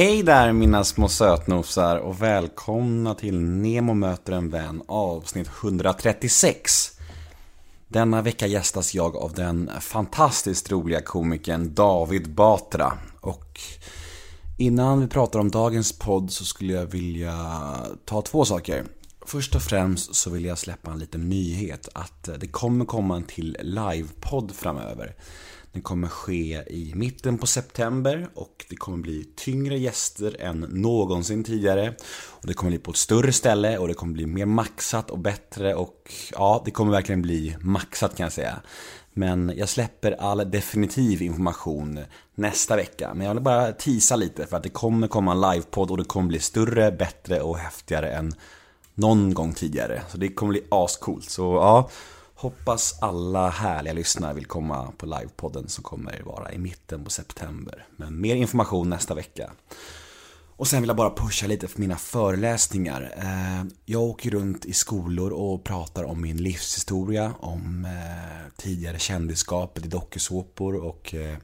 Hej där mina små sötnosar och välkomna till Nemo möter en vän avsnitt 136. Denna vecka gästas jag av den fantastiskt roliga komikern David Batra. Och innan vi pratar om dagens podd så skulle jag vilja ta två saker. Först och främst så vill jag släppa en liten nyhet att det kommer komma en till livepodd framöver. Den kommer ske i mitten på september och det kommer bli tyngre gäster än någonsin tidigare. Och Det kommer bli på ett större ställe och det kommer bli mer maxat och bättre och ja, det kommer verkligen bli maxat kan jag säga. Men jag släpper all definitiv information nästa vecka. Men jag vill bara tisa lite för att det kommer komma en livepodd och det kommer bli större, bättre och häftigare än någon gång tidigare. Så det kommer bli ascoolt. Så ja, Hoppas alla härliga lyssnare vill komma på livepodden som kommer vara i mitten på september. Men mer information nästa vecka. Och sen vill jag bara pusha lite för mina föreläsningar. Eh, jag åker runt i skolor och pratar om min livshistoria, om eh, tidigare kändisskapet i dokusåpor och eh,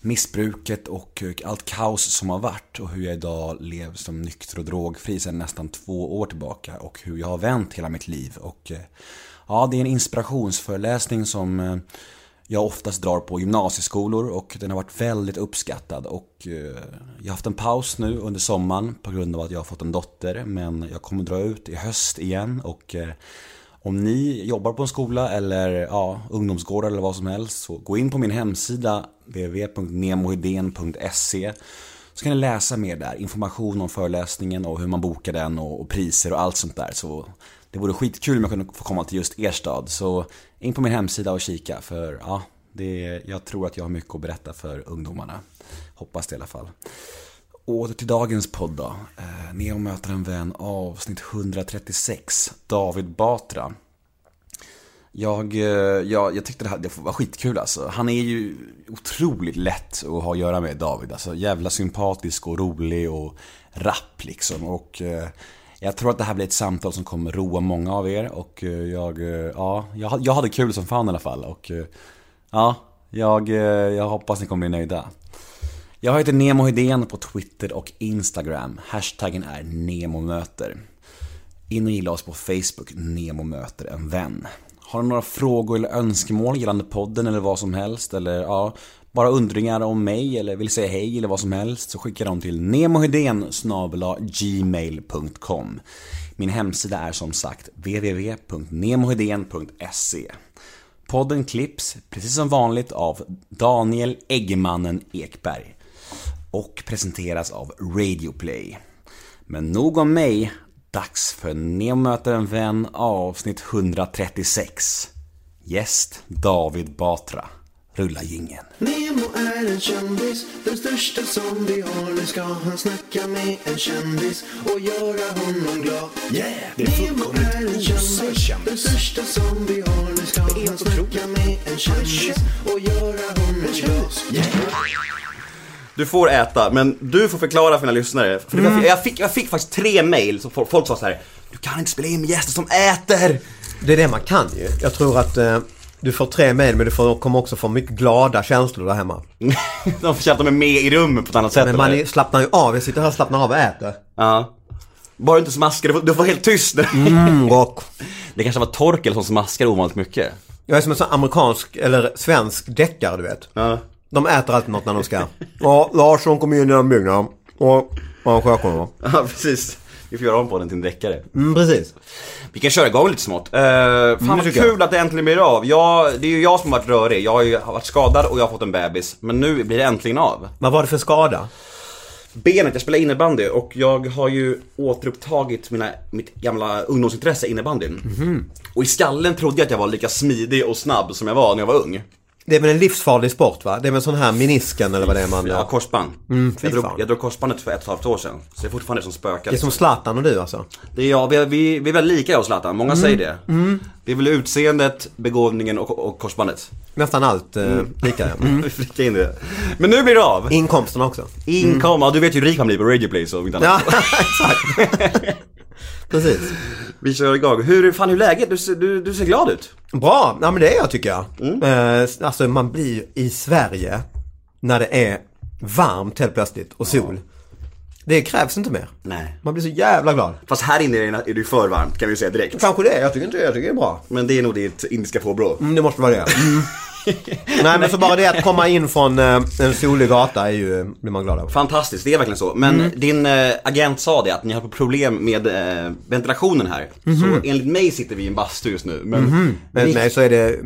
missbruket och allt kaos som har varit och hur jag idag lever som nykter och drogfri sedan nästan två år tillbaka och hur jag har vänt hela mitt liv. Och Ja, det är en inspirationsföreläsning som eh, jag oftast drar på gymnasieskolor och den har varit väldigt uppskattad och eh, jag har haft en paus nu under sommaren på grund av att jag har fått en dotter men jag kommer dra ut i höst igen och eh, om ni jobbar på en skola eller ja, ungdomsgårdar eller vad som helst så gå in på min hemsida www.nemohedén.se så kan ni läsa mer där, information om föreläsningen och hur man bokar den och, och priser och allt sånt där. Så det vore skitkul om jag kunde få komma till just er stad. Så in på min hemsida och kika för ja, det, jag tror att jag har mycket att berätta för ungdomarna. Hoppas det i alla fall. Åter till dagens podd då. Eh, Neo möter en vän avsnitt 136. David Batra. Jag, eh, jag, jag tyckte det, här, det var skitkul alltså. Han är ju otroligt lätt att ha att göra med David. Alltså jävla sympatisk och rolig och rapp liksom. Och eh, jag tror att det här blir ett samtal som kommer roa många av er och eh, jag, eh, ja, jag, hade kul som fan i alla fall och eh, ja, jag, jag hoppas ni kommer bli nöjda. Jag heter Nemo Hedén på Twitter och Instagram. Hashtaggen är NEMOMÖTER. In och gilla oss på Facebook, Nemo möter en vän. Har du några frågor eller önskemål gällande podden eller vad som helst eller ja, bara undringar om mig eller vill säga hej eller vad som helst så skicka dem till nemohedén gmail.com Min hemsida är som sagt www.nemohedén.se Podden klipps, precis som vanligt, av Daniel Eggemannen Ekberg och presenteras av Radioplay. Men nog om mig, dags för Nemo möter en vän avsnitt 136. Gäst David Batra. Rulla gingen. Nemo är en kändis, den största som vi har. Nu ska han snacka med en kändis och göra honom glad. Yeah, det är Nemo är en kändis, den största som vi har. Nu ska han snacka med en kändis och göra honom glad. Yeah. Du får äta, men du får förklara för dina lyssnare. För mm. jag, fick, jag fick faktiskt tre mail som folk, folk sa så här. Du kan inte spela in med gäster som äter! Det är det man kan ju. Jag tror att eh, du får tre med men du får, kommer också få mycket glada känslor där hemma. de får känna att de är med i rummet på ett annat sätt. Men man är, slappnar ju av. Jag sitter här och slappnar av och äter. Ja. Bara du inte smaskar, du får, du får helt tyst. Mm, rock. Det kanske var Torkel som smaskar ovanligt mycket. Jag är som en sån amerikansk eller svensk deckare du vet. Ja. De äter alltid något när de ska. Ja, Larsson kom in i den byggnaden. Och han sjökom Ja, precis. Vi får göra om på den till en deckare. Mm, precis. Vi kan köra igång lite smått. Uh, fan mm, vad kul att det äntligen blir av. Jag, det är ju jag som har varit rörig. Jag har ju varit skadad och jag har fått en bebis. Men nu blir det äntligen av. Vad var det för skada? Benet, jag spelar innebandy och jag har ju återupptagit mina, mitt gamla ungdomsintresse innebandyn. Mm. Och i skallen trodde jag att jag var lika smidig och snabb som jag var när jag var ung. Det är väl en livsfarlig sport va? Det är väl sån här menisken eller vad det är man... Ja, korsband. Mm, jag, drog, jag drog korsbandet för ett och ett halvt år sedan. Så det är fortfarande som spökar. Det är som Zlatan och du alltså? Det är jag, vi, vi, vi är väldigt lika jag och Zlatan. Många mm. säger det. Mm. Det är väl utseendet, begåvningen och, och korsbandet. Nästan allt eh, mm. lika ja. Mm. vi in det. Men nu blir det av. Inkomsten också. Inkom, ja, du vet ju hur rik man blir på Radio Play så inte annat. Ja, exakt. Precis. Vi kör igång. Hur, fan hur är läget? Du, du, du ser glad ut. Bra, ja men det är jag tycker jag. Mm. Eh, alltså man blir i Sverige när det är varmt helt plötsligt och sol. Det krävs inte mer. Nej. Man blir så jävla glad. Fast här inne är det är det ju för varmt kan vi säga direkt. Kanske det, jag tycker inte det. Jag tycker det är bra. Men det är nog ditt indiska påbrå. Mm, det måste vara det. Nej men så bara det att komma in från eh, en solig gata är ju, blir man glad av. Fantastiskt, det är verkligen så. Men Mm. din eh, agent sa det att ni har problem med eh, ventilationen här. Mhm. Så enligt mig sitter vi i en bastu just nu. Men Men det, nej så är det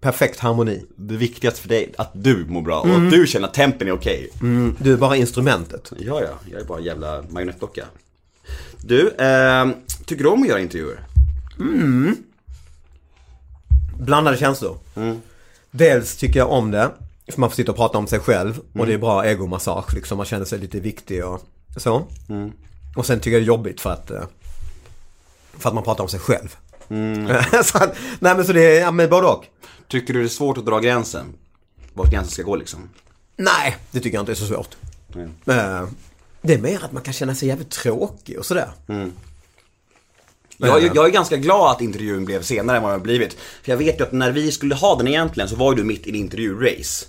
perfekt harmoni. det viktigaste för dig är att du mår bra och att du känner att tempen är okej. Mm, du är bara instrumentet. Ja, ja, jag är bara en jävla marionettdocka. Du, eh, tycker du om att göra intervjuer? Blandade känslor. Dels tycker jag om det. För man får sitta och prata om sig själv. Och det är bra egomassage liksom. Man känner sig lite viktig och så. Och sen tycker jag det är jobbigt för att, eh, för att man pratar om sig själv. så att, nej men så det är, ja men både och. Tycker du det är svårt att dra gränsen? Vart gränsen ska gå liksom? Nej, det tycker jag inte är så svårt. Mm. Eh, Det är mer att man kan känna sig jävligt tråkig och sådär. Jag, jag, jag är ganska glad att intervjun blev senare än vad den har blivit. För jag vet ju att när vi skulle ha den egentligen så var ju du mitt i din intervjurace.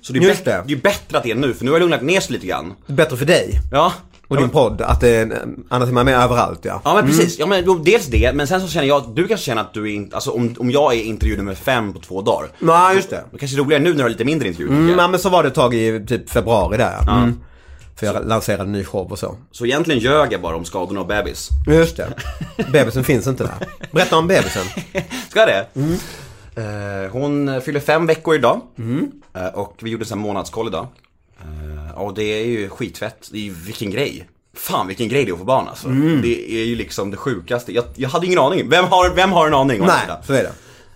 Så det är, just det. det är bättre att det är nu, för nu har det lugnat ner sig lite grann. Bättre för dig Ja. och din podd. Att det är, annars är man med överallt ja. Ja men precis, ja men dels det, men sen så känner jag, du kanske känner att du är inte, alltså om, om jag är intervju nummer fem på två dagar. Nej, just det. Det kanske är roligare nu när du har lite mindre intervjuer. Mm, jag. ja, men så var det ett tag i typ februari där ja. Mm. För jag lanserade en ny show och så. Så egentligen ljög jag bara om skadorna och bebis. Just det. Bebisen finns inte där. Berätta om bebisen. Ska det? Eh, hon fyller fem veckor idag. Eh, och vi gjorde en månadskoll idag. Eh, och det är ju skitfett. Det är ju, vilken grej. Fan vilken grej det är att få barn alltså. Det är ju liksom det sjukaste. Jag, jag hade ingen aning. Vem har, vem har en aning? Nej, så är det.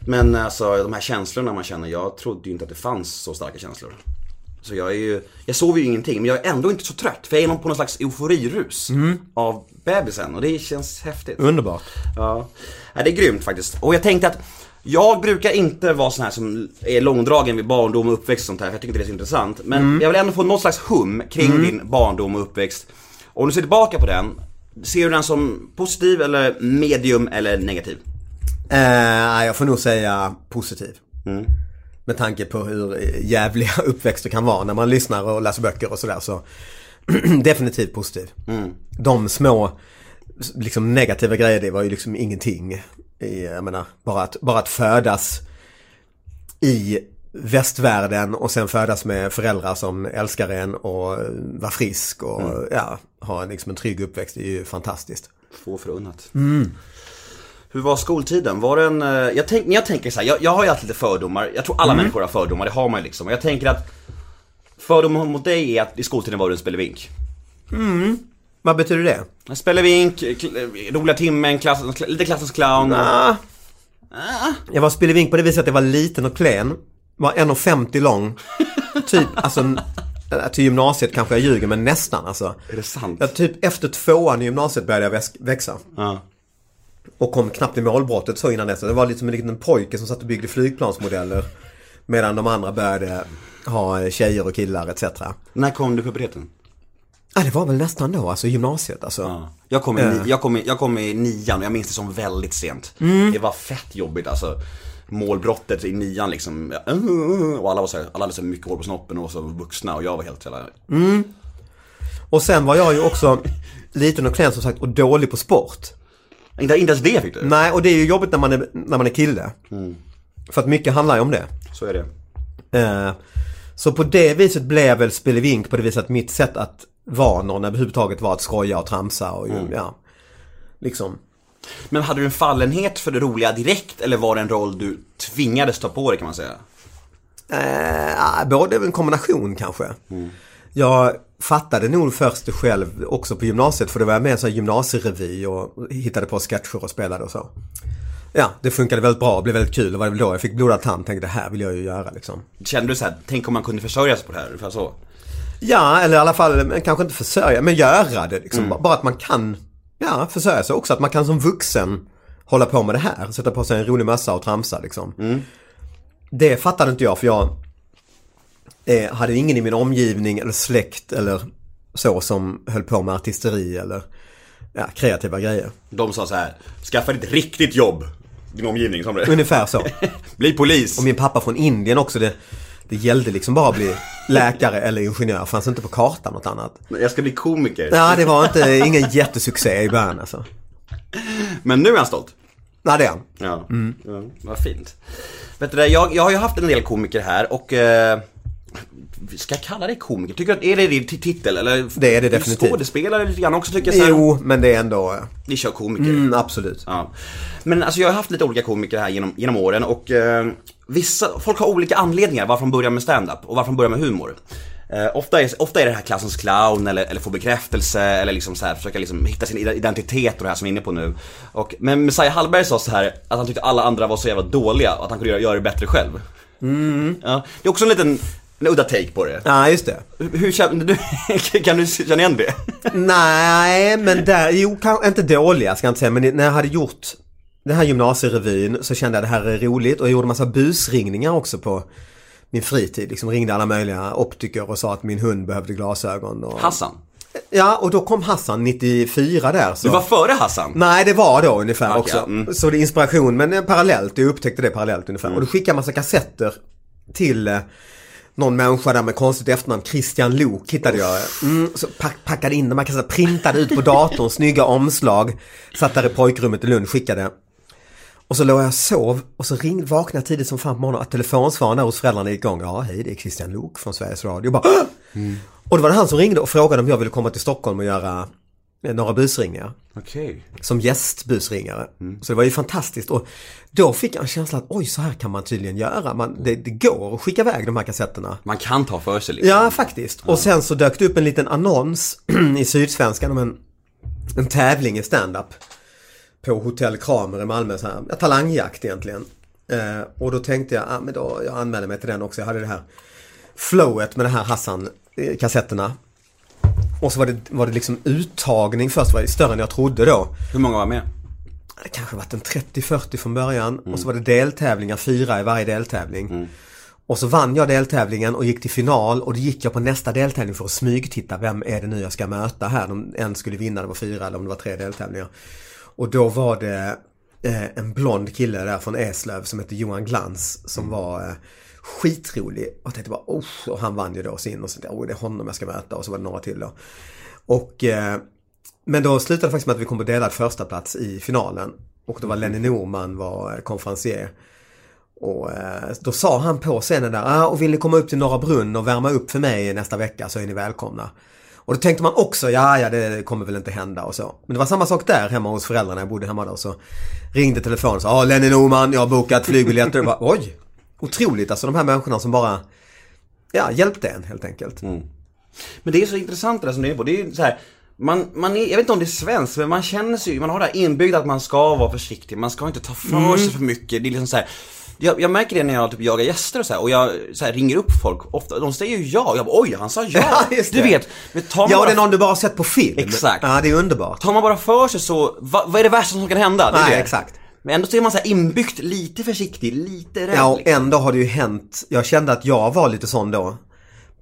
Men alltså de här känslorna man känner, jag trodde ju inte att det fanns så starka känslor. Så jag är ju, jag sover ju ingenting men jag är ändå inte så trött för jag är på någon slags euforirus av bebisen och det känns häftigt. Underbart. Ja. ja, det är grymt faktiskt. Och jag tänkte att jag brukar inte vara sån här som är långdragen vid barndom och uppväxt och sånt här, för jag tycker inte det är så intressant. Men jag vill ändå få någon slags hum kring din barndom och uppväxt. Och om du ser tillbaka på den, ser du den som positiv eller medium eller negativ? Eh, jag får nog säga positiv. Med tanke på hur jävliga uppväxter kan vara när man lyssnar och läser böcker och sådär så definitivt positiv. De små liksom negativa grejer det var ju liksom ingenting. Jag menar, bara att, bara att födas i västvärlden och sen födas med föräldrar som älskar en och vara frisk och ja, ha liksom en trygg uppväxt det är ju fantastiskt. Få förunnat. Hur var skoltiden? Var den, eh, jag, tänk, jag tänker så här, jag, jag har ju alltid lite fördomar, jag tror alla människor har fördomar, det har man ju liksom. Och jag tänker att fördomar mot dig är att i skoltiden var du en spelevink. Vad betyder det? Spelevink, roliga timmen, klass, lite klassens clown. och- Ah. Jag var spelevink på det viset att jag var liten och klen. Var 1,50 lång. Typ, alltså n- till gymnasiet kanske jag ljuger men nästan alltså. Är det sant? Jag, typ efter tvåan i gymnasiet började jag väx- växa. Ja. Och kom knappt i målbrottet så innan dess. Det var lite som en liten pojke som satt och byggde flygplansmodeller. Medan de andra började ha tjejer och killar etc. När kom du i puberteten? Ja, det var väl nästan då, alltså gymnasiet alltså. Ja. Jag kom, i, ni- jag, kom i, jag kom i nian och jag minns det som väldigt sent. Mm. Det var fett jobbigt alltså. Målbrottet i nian liksom. Uh, Och alla var så här, alla hade så mycket hår på snoppen och så vuxna och jag var helt jävla... Och sen var jag ju också liten och klen som sagt och dålig på sport. Inte, inte ens det fick du? Nej, och det är ju jobbigt när man är, när man är kille. För att mycket handlar ju om det. Så är det. Eh, så på det viset blev väl spelevink på det viset att mitt sätt att vara någon överhuvudtaget var att skoja och tramsa och ju, ja. Liksom. Men hade du en fallenhet för det roliga direkt eller var det en roll du tvingades ta på dig kan man säga? Eh, både en kombination kanske. Jag fattade nog först själv också på gymnasiet för det var jag med i en sån gymnasierevy och hittade på sketcher och spelade och så. Ja, det funkade väldigt bra blev väldigt kul. Det var då jag fick blodad tand tänkte det här vill jag ju göra liksom. Kände du så här, tänk om man kunde försörja sig på det här? Ungefär så? Ja, eller i alla fall kanske inte försörja, men göra det liksom. Bara att man kan, ja, försörja sig också. Att man kan som vuxen hålla på med det här. Sätta på sig en rolig mössa och tramsa liksom. Det fattade inte jag för jag eh, hade ingen i min omgivning eller släkt eller så som höll på med artisteri eller ja, kreativa grejer. De sa så här, skaffa ett riktigt jobb. Din omgivning som det. Ungefär så. Bli polis. Och min pappa från Indien också. Det, Det gällde liksom bara att bli läkare eller ingenjör. Fanns inte på kartan något annat. Jag ska bli komiker. Ja, det var inte, ingen jättesuccé i början alltså. Men nu är han stolt. Nej, det är han. Ja, ja vad fint. Vet du jag, jag har ju haft en del komiker här och eh, Ska jag kalla dig komiker? Tycker du att, är det din titel eller? Det är det definitivt. Skådespelare lite grann också tycker jag så här. Jo, men det är ändå... Ni kör komiker. Mm, absolut. Ja. Men alltså jag har haft lite olika komiker här genom, genom åren och eh, vissa, folk har olika anledningar varför de börjar med stand-up och varför de börjar med humor. Eh, ofta, är, ofta är det här klassens clown eller, eller få bekräftelse eller liksom så här, försöka liksom hitta sin identitet och det här som vi är inne på nu. Och, men Messiah Hallberg sa så här att han tyckte alla andra var så jävla dåliga och att han kunde göra, göra det bättre själv. Ja, det är också en liten en udda take på det. Ja, just det. Hur, känner du, kan du känna igen det? Nej, men där, jo, kan, inte dåliga ska jag inte säga, men när jag hade gjort den här gymnasierevyn så kände jag det här är roligt och jag gjorde massa busringningar också på min fritid. Liksom ringde alla möjliga optiker och sa att min hund behövde glasögon. Och... Hassan? Ja, och då kom Hassan 94 där. Så... Du var före Hassan? Nej, det var då ungefär Okej, också. mm. Så det är inspiration, men parallellt. Jag upptäckte det parallellt ungefär. Och då skickade jag massa kassetter till eh, någon människa där med konstigt efternamn. Christian Lok hittade jag. Mm, så pack, packade in dem, man printade ut på datorn, snygga omslag. Satt där i pojkrummet i Lund, skickade. Och så låg jag och sov och så ringde, vaknade tidigt som fan på morgonen att telefonsvararen där hos föräldrarna gick igång. Ja, hej det är Christian Lok från Sveriges Radio. Jag bara, "Åh!" Och det var det han som ringde och frågade om jag ville komma till Stockholm och göra några busringningar Okej. som gästbusringare. Så det var ju fantastiskt och då fick jag en känsla att oj, så här kan man tydligen göra. Man, det, det går att skicka iväg de här kassetterna. Man kan ta för sig liksom. Ja, faktiskt. Och sen så dök det upp en liten annons i Sydsvenskan om en, en tävling i stand-up på Hotell Kramer i Malmö. Så här, ja, talangjakt egentligen. Eh, och då tänkte jag, ah, men då, jag anmälde mig till den också. Jag hade det här flowet med det här Hassan-kassetterna. Och så var det, var det liksom uttagning först, var det större än jag trodde då. Hur många var med? Det kanske varit en 30-40 från början och så var det deltävlingar, fyra i varje deltävling. Och så vann jag deltävlingen och gick till final och då gick jag på nästa deltävling för att smygtitta. Vem är det nu jag ska möta här? De, en skulle vinna, det var fyra eller om det var tre deltävlingar. Och då var det eh, en blond kille där från Eslöv som hette Johan Glans som var eh, skitrolig. Och jag tänkte bara, oh, och han vann ju då sin och så oh, det är honom jag ska möta och så var det några till då. Och eh, men då slutade det faktiskt med att vi kom på delad första plats i finalen. Och då var Lenny Norman var eh, konferencier. Och eh, då sa han på scenen där, ah, och vill ni komma upp till Norra Brunn och värma upp för mig nästa vecka så är ni välkomna. Och då tänkte man också, ja ja det kommer väl inte hända och så. Men det var samma sak där hemma hos föräldrarna, jag bodde hemma då. Så ringde telefonen och sa, ja Lenny Norman, jag har bokat flygbiljetter. Och bara, Oj! Otroligt alltså de här människorna som bara, ja hjälpte en helt enkelt. Men det är så intressant det där som du är på. Det är ju så här, man, man är, jag vet inte om det är svenskt, men man känner sig man har det här inbyggda att man ska vara försiktig, man ska inte ta för Mm. sig för mycket. Det är liksom så här, jag, jag märker det när jag typ jagar gäster och så här, och jag så här, ringer upp folk, ofta, de säger ju ja, jag bara oj, han sa ja. Ja, du vet, men tar man Ja, bara, det är någon du bara har sett på film. Exakt. Ja, det är underbart. tar man bara för sig så, va, vad är det värsta som kan hända? Det Nej, det. exakt. Men ändå så är man så här inbyggt lite försiktig, lite rädd. Ja, och liksom. ändå har det ju hänt. Jag kände att jag var lite sån då.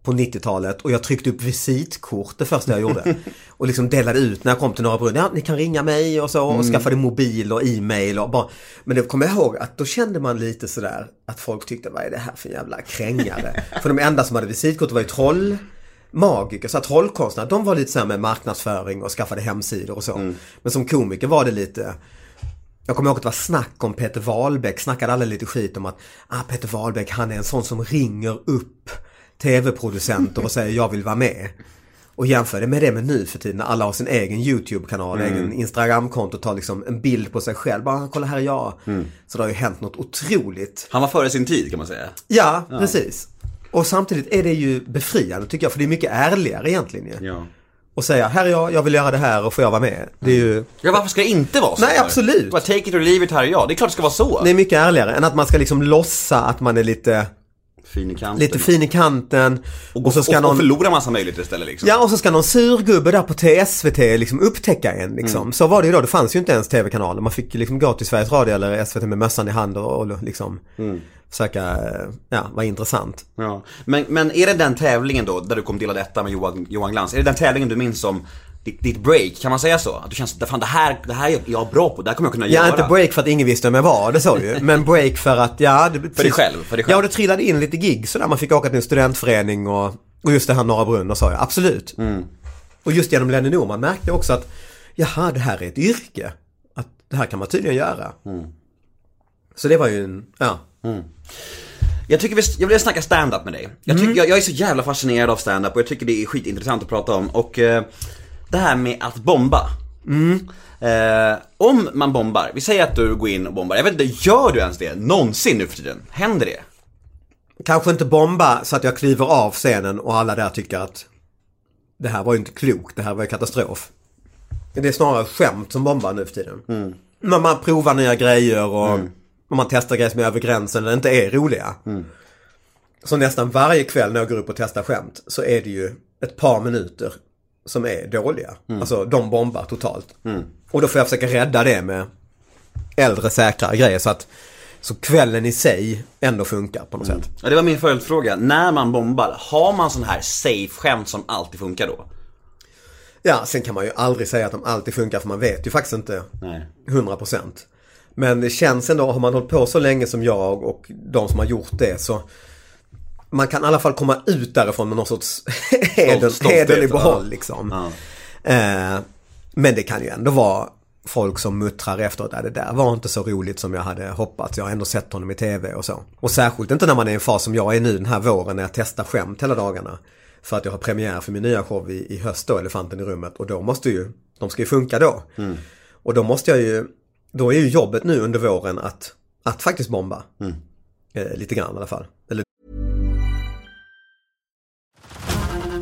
På 90-talet och jag tryckte upp visitkort det första jag gjorde. Och liksom delade ut när jag kom till Norra Brunn. Ja, ni kan ringa mig och så. Och skaffade mobil och e-mail och bara. Men det kommer jag ihåg att då kände man lite sådär att folk tyckte vad är det här för jävla krängare. för de enda som hade visitkort var ju troll magiker, så här, trollkonstnärer, de var lite så här med marknadsföring och skaffade hemsidor och så. Men som komiker var det lite jag kommer ihåg att det var snack om Peter Wahlbeck, snackade alla lite skit om att ah, Peter Wahlbeck han är en sån som ringer upp tv-producenter och säger jag vill vara med. Och jämför det med det med nu för tiden när alla har sin egen YouTube-kanal, egen Instagram-konto och tar liksom en bild på sig själv. Bara kolla här är jag. Så det har ju hänt något otroligt. Han var före sin tid kan man säga. Ja, precis. Och samtidigt är det ju befriande tycker jag, för det är mycket ärligare egentligen ju. Ja. Och säga, här är jag, jag vill göra det här och får jag vara med. Det är ju, Ja, varför ska det inte vara så? Nej, absolut. Bara take it or leave it, här är jag. Det är klart det ska vara så. det är mycket ärligare än att man ska liksom låtsa att man är lite Fin i kanten. Lite fin i kanten. Och, Och, så ska och, någon... och förlora massa möjligheter istället liksom. Ja, och så ska någon sur gubbe där på TSVT liksom upptäcka en liksom. Mm. Så var det ju då. Det fanns ju inte ens tv-kanaler. Man fick liksom gå till Sveriges Radio eller SVT med mössan i hand och, och liksom Mm. försöka, ja, vara intressant. Ja. Men, men är det den tävlingen då, där du kom dela detta med Johan, Johan Glans, är det den tävlingen du minns som ditt, ditt break, kan man säga så? Att du att fan det här, det här är jag bra på, det här kommer jag kunna Ja, göra. inte break för att ingen visste vem jag var, det sa ju. Men break för att, ja... Det, För dig själv, för dig själv. Ja, och det trillade in lite gig sådär. Man fick åka till en studentförening och, och just det här Norra Brunn, och sa jag. Absolut. Mm. Och just genom Lenny Norman märkte jag också att, jaha, det här är ett yrke. Att det här kan man tydligen göra. Mm. Så det var ju en, ja. Jag tycker vi, jag vill snacka stand-up med dig. Jag, tycker, jag, jag är så jävla fascinerad av stand-up och jag tycker det är skitintressant att prata om. Och eh, det här med att bomba. Eh, om man bombar, vi säger att du går in och bombar, jag vet inte, gör du ens det någonsin nu för tiden? Händer det? Kanske inte bomba så att jag kliver av scenen och alla där tycker att det här var ju inte klokt, det här var ju katastrof. Det är snarare skämt som bombar nu för tiden. När man provar nya grejer och och man testar grejer som är över gränsen eller inte är roliga. Så nästan varje kväll när jag går upp och testar skämt så är det ju ett par minuter som är dåliga. Alltså de bombar totalt. Och då får jag försöka rädda det med äldre säkrare grejer så att så kvällen i sig ändå funkar på något sätt. Ja, det var min följdfråga. När man bombar, har man sån här safe-skämt som alltid funkar då? Ja, sen kan man ju aldrig säga att de alltid funkar för man vet ju faktiskt inte Nej. 100%. Men det känns ändå, har man hållit på så länge som jag och de som har gjort det så man kan i alla fall komma ut därifrån med någon sorts heder, heder i behåll liksom. Ja. Eh, men det kan ju ändå vara folk som muttrar efteråt, att det där var inte så roligt som jag hade hoppats. Jag har ändå sett honom i tv och så. Och särskilt inte när man är i en fas som jag är nu den här våren när jag testar skämt hela dagarna. För att jag har premiär för min nya show i, i höst då, Elefanten i rummet. Och då måste ju, de ska ju funka då. Och då måste jag ju, då är ju jobbet nu under våren att, att faktiskt bomba. Eh, lite grann i alla fall. Eller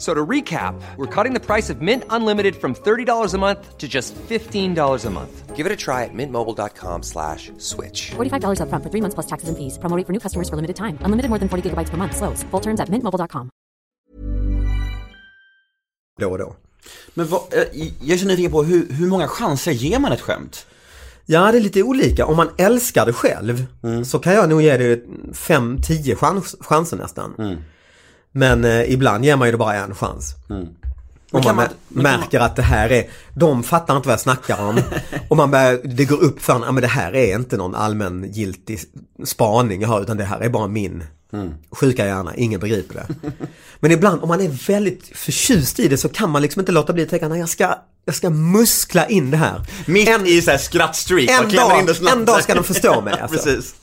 So to recap, we're cutting the price of Mint Unlimited from $30 a month to just $15 a month. Give it a try at mintmobile.com slash switch. $45 upfront for three months plus taxes and fees. Promo rate for new customers for limited time. Unlimited more than 40 gigabytes per month. Slows. Full terms at mintmobile.com. då och då. Men vad, eh, jag så nyfiken på hur, hur många chanser ger man ett skämt? Ja, det är lite olika. Om man älskar det själv så kan jag nog ge det 5-10 chans, chanser nästan. Men eh, ibland ger man ju det bara en chans. Om kan man, man- märker att det här är, de fattar inte vad jag snackar om. och man börjar, det går upp för en, ja men det här är inte någon allmängiltig spaning jag har utan det här är bara min sjuka hjärna, ingen begriper det. Men ibland om man är väldigt förtjust i det så kan man liksom inte låta bli att tänka, nej jag ska, jag ska muskla in det här. Mitt En- i så här skrattstreak, en man dag- in det en dag ska de förstå mig, alltså. Precis.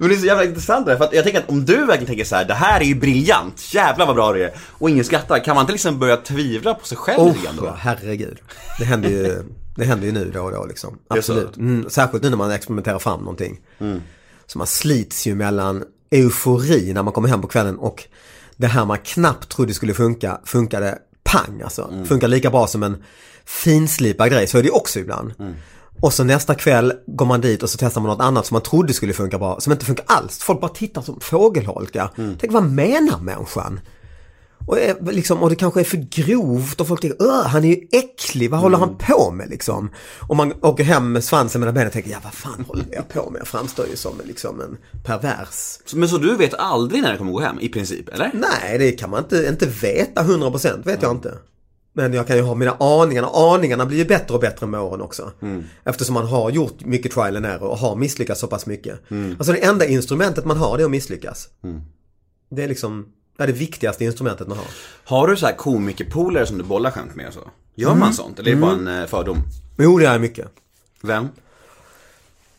Men det är så jävla intressant det här, för att jag tänker att om du verkligen tänker så här: det här är ju briljant, jävlar vad bra det är, och ingen skrattar, kan man inte liksom börja tvivla på sig själv Oh, grann då? herregud. Det händer ju, det händer ju nu då och då liksom. Absolut. Mm, särskilt nu när man experimenterar fram någonting. Så man slits ju mellan eufori när man kommer hem på kvällen och det här man knappt trodde skulle funka, funkade pang alltså. Funkar lika bra som en finslipad grej, så är det ju också ibland. Och så nästa kväll går man dit och så testar man något annat som man trodde skulle funka bra, som inte funkar alls. Folk bara tittar som fågelholkar. Tänk vad menar människan? Och, är, liksom, och det kanske är för grovt och folk tänker han är ju äcklig, vad håller han på med liksom? Och man åker hem med svansen mellan benen och tänker, ja vad fan håller jag på med? Jag framstår ju som liksom en pervers. Men så du vet aldrig när det kommer gå hem, i princip, eller? Nej, det kan man inte, inte veta 100% vet jag inte. Men jag kan ju ha mina aningar aningarna blir ju bättre och bättre med åren också. Eftersom man har gjort mycket trial and error och har misslyckats så pass mycket. Alltså det enda instrumentet man har det är att misslyckas. Det är liksom det, är det viktigaste instrumentet man har. Har du så här komikerpolare som du bollar skämt med och så? Gör man sånt, eller är det bara en eh, fördom? Jo, det är mycket. Vem?